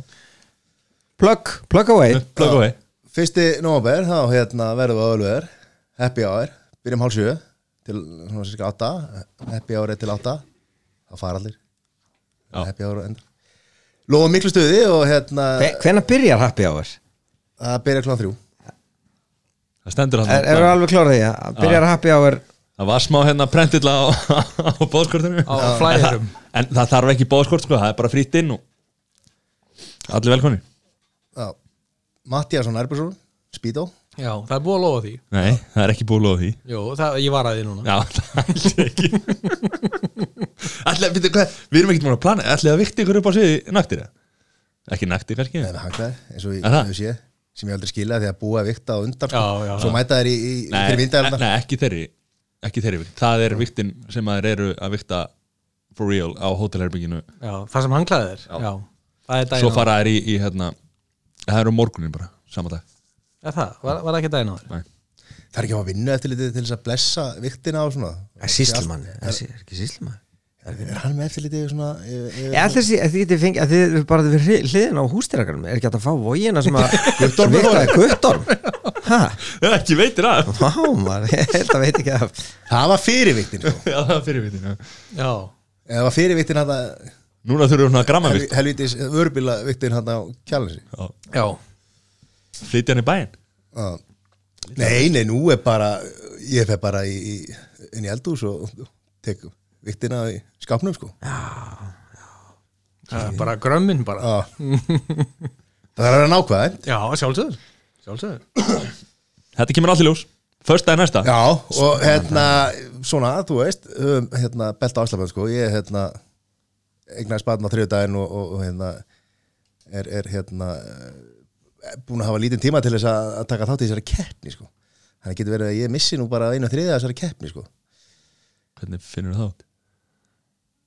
Plug, plug away. Plug away. Fyrsti nóvember, þá hérna verðum við að öluver Happy hour, byrjum hálf sjö til svona cirka átta. Happy hour er til átta. Þá fara allir. Já. Happy hour enda Lóðum miklu stuði og hérna Hve- Hvenær byrjar happy hour? það byrja klán þrjú. Það stendur hann Er, er alveg klárað því að byrjar happy hour Það var smá hérna prentilla á, á bóðskortinu Á flyerum. En það þarf ekki bóðskort sko, það er bara frýtt inn og Allir velkonni Já. Mattiasson Erbursson, Speedo Já, það er búið að lofa því. Nei, það er ekki búið að lofa því. Jó, það, ég var að því núna. Já, það er ekki. Allir, við, hvað, við erum ekkert múin að plana Allir að vikti ykkur upp á sviði naktir eða? Ekki naktir kannski? Með hanglaði, eins og Er það? ég hefur séð sem ég aldrei skila því að búa að vikta á undan sko. Já, já, svo já. mæta þær í, í Nei, fyrir vindaðarna nei, ekki þeirri Ekki þeirri vikt Það er viktin sem að þeir eru að vikta For real á hótelherbygginu Já, það sem hanglaði þér Já. Já, það er daginn Svo fara þeir í, í hérna Það eru morgunin bara, sama dag Er það? Var, var það ekki daginn á þér? Nei. það er ekki að vinna eftir litið til þess að blessa viktina og svona. Síslumann, er er ekki síslumann er, er hann með eftir litið svona yfir- yfir- Ég ætla að þið getið fengið að þið eru bara við hlið- hliðina á hústýrakarnum er ekki að fá vógina sem að Guttorm. Er Viktaði Guttorm. Hæ? Ekki veitir að Vá maður, ég held að veit ekki að það var fyrir viktin sko. Já, það er fyrir viktin já. Það var fyrir viktin hann að Núna þurfum við svona grammavikt helvitis vörubíla viktin hann á kjálnsi já Flytja hann í bæinn? Nei, nei, nú er bara ég fer bara í, í, inn í eldús og tek viktina í skápnum sko. Það er bara grömmin bara. Já. það er að vera nákvæð Já, sjálfsögur Sjálfsögur Þetta kemur allir ljós. Först daginn næsta? Já, og hérna, svona, þú veist, um, hérna, belta áslapönd, sko, ég, hérna, eignaði spaðn á þriðudaginn og, og, og, hérna, er, er, hérna, búin að hafa lítinn tíma til þess að, taka þátt í þessari keppni, sko. Þannig getur verið að ég missi nú bara einu þriðja þessari keppni, sko. Hvernig finnur það át?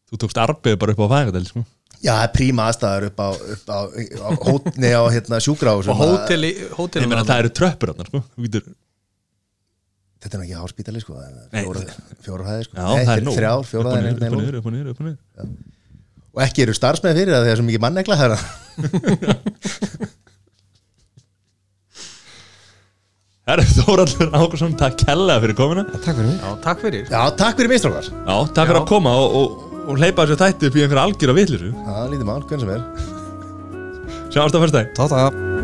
Þú tókst arbeið bara upp á fæðingadel sko. Já, það er príma aðstæður upp á, upp á, á, hótni á, hérna, sjúkrahúsum. Og hóteli, það eru tröppur hann sko. Þú getur Þetta er nú ekki háspítali, sko, Nei. fjóra, fjóra hæði, sko. Það er Þrjár, Upp fjóra og ekki eru starfsmenn fyrir það þegar svo mikið mannegla hérna. Herra Þóraldur Ákursson, takk kella fyrir komuna Takk fyrir mig Já, takk fyrir Já, takk fyrir mistrókar. Já, takk fyrir Já. að koma og, og, og hleypa þessu þætti upp í einhverja algjör á vitlisu Já, lítið mál, hvernig sem er. Sjáumst á fyrstæð Tá, tá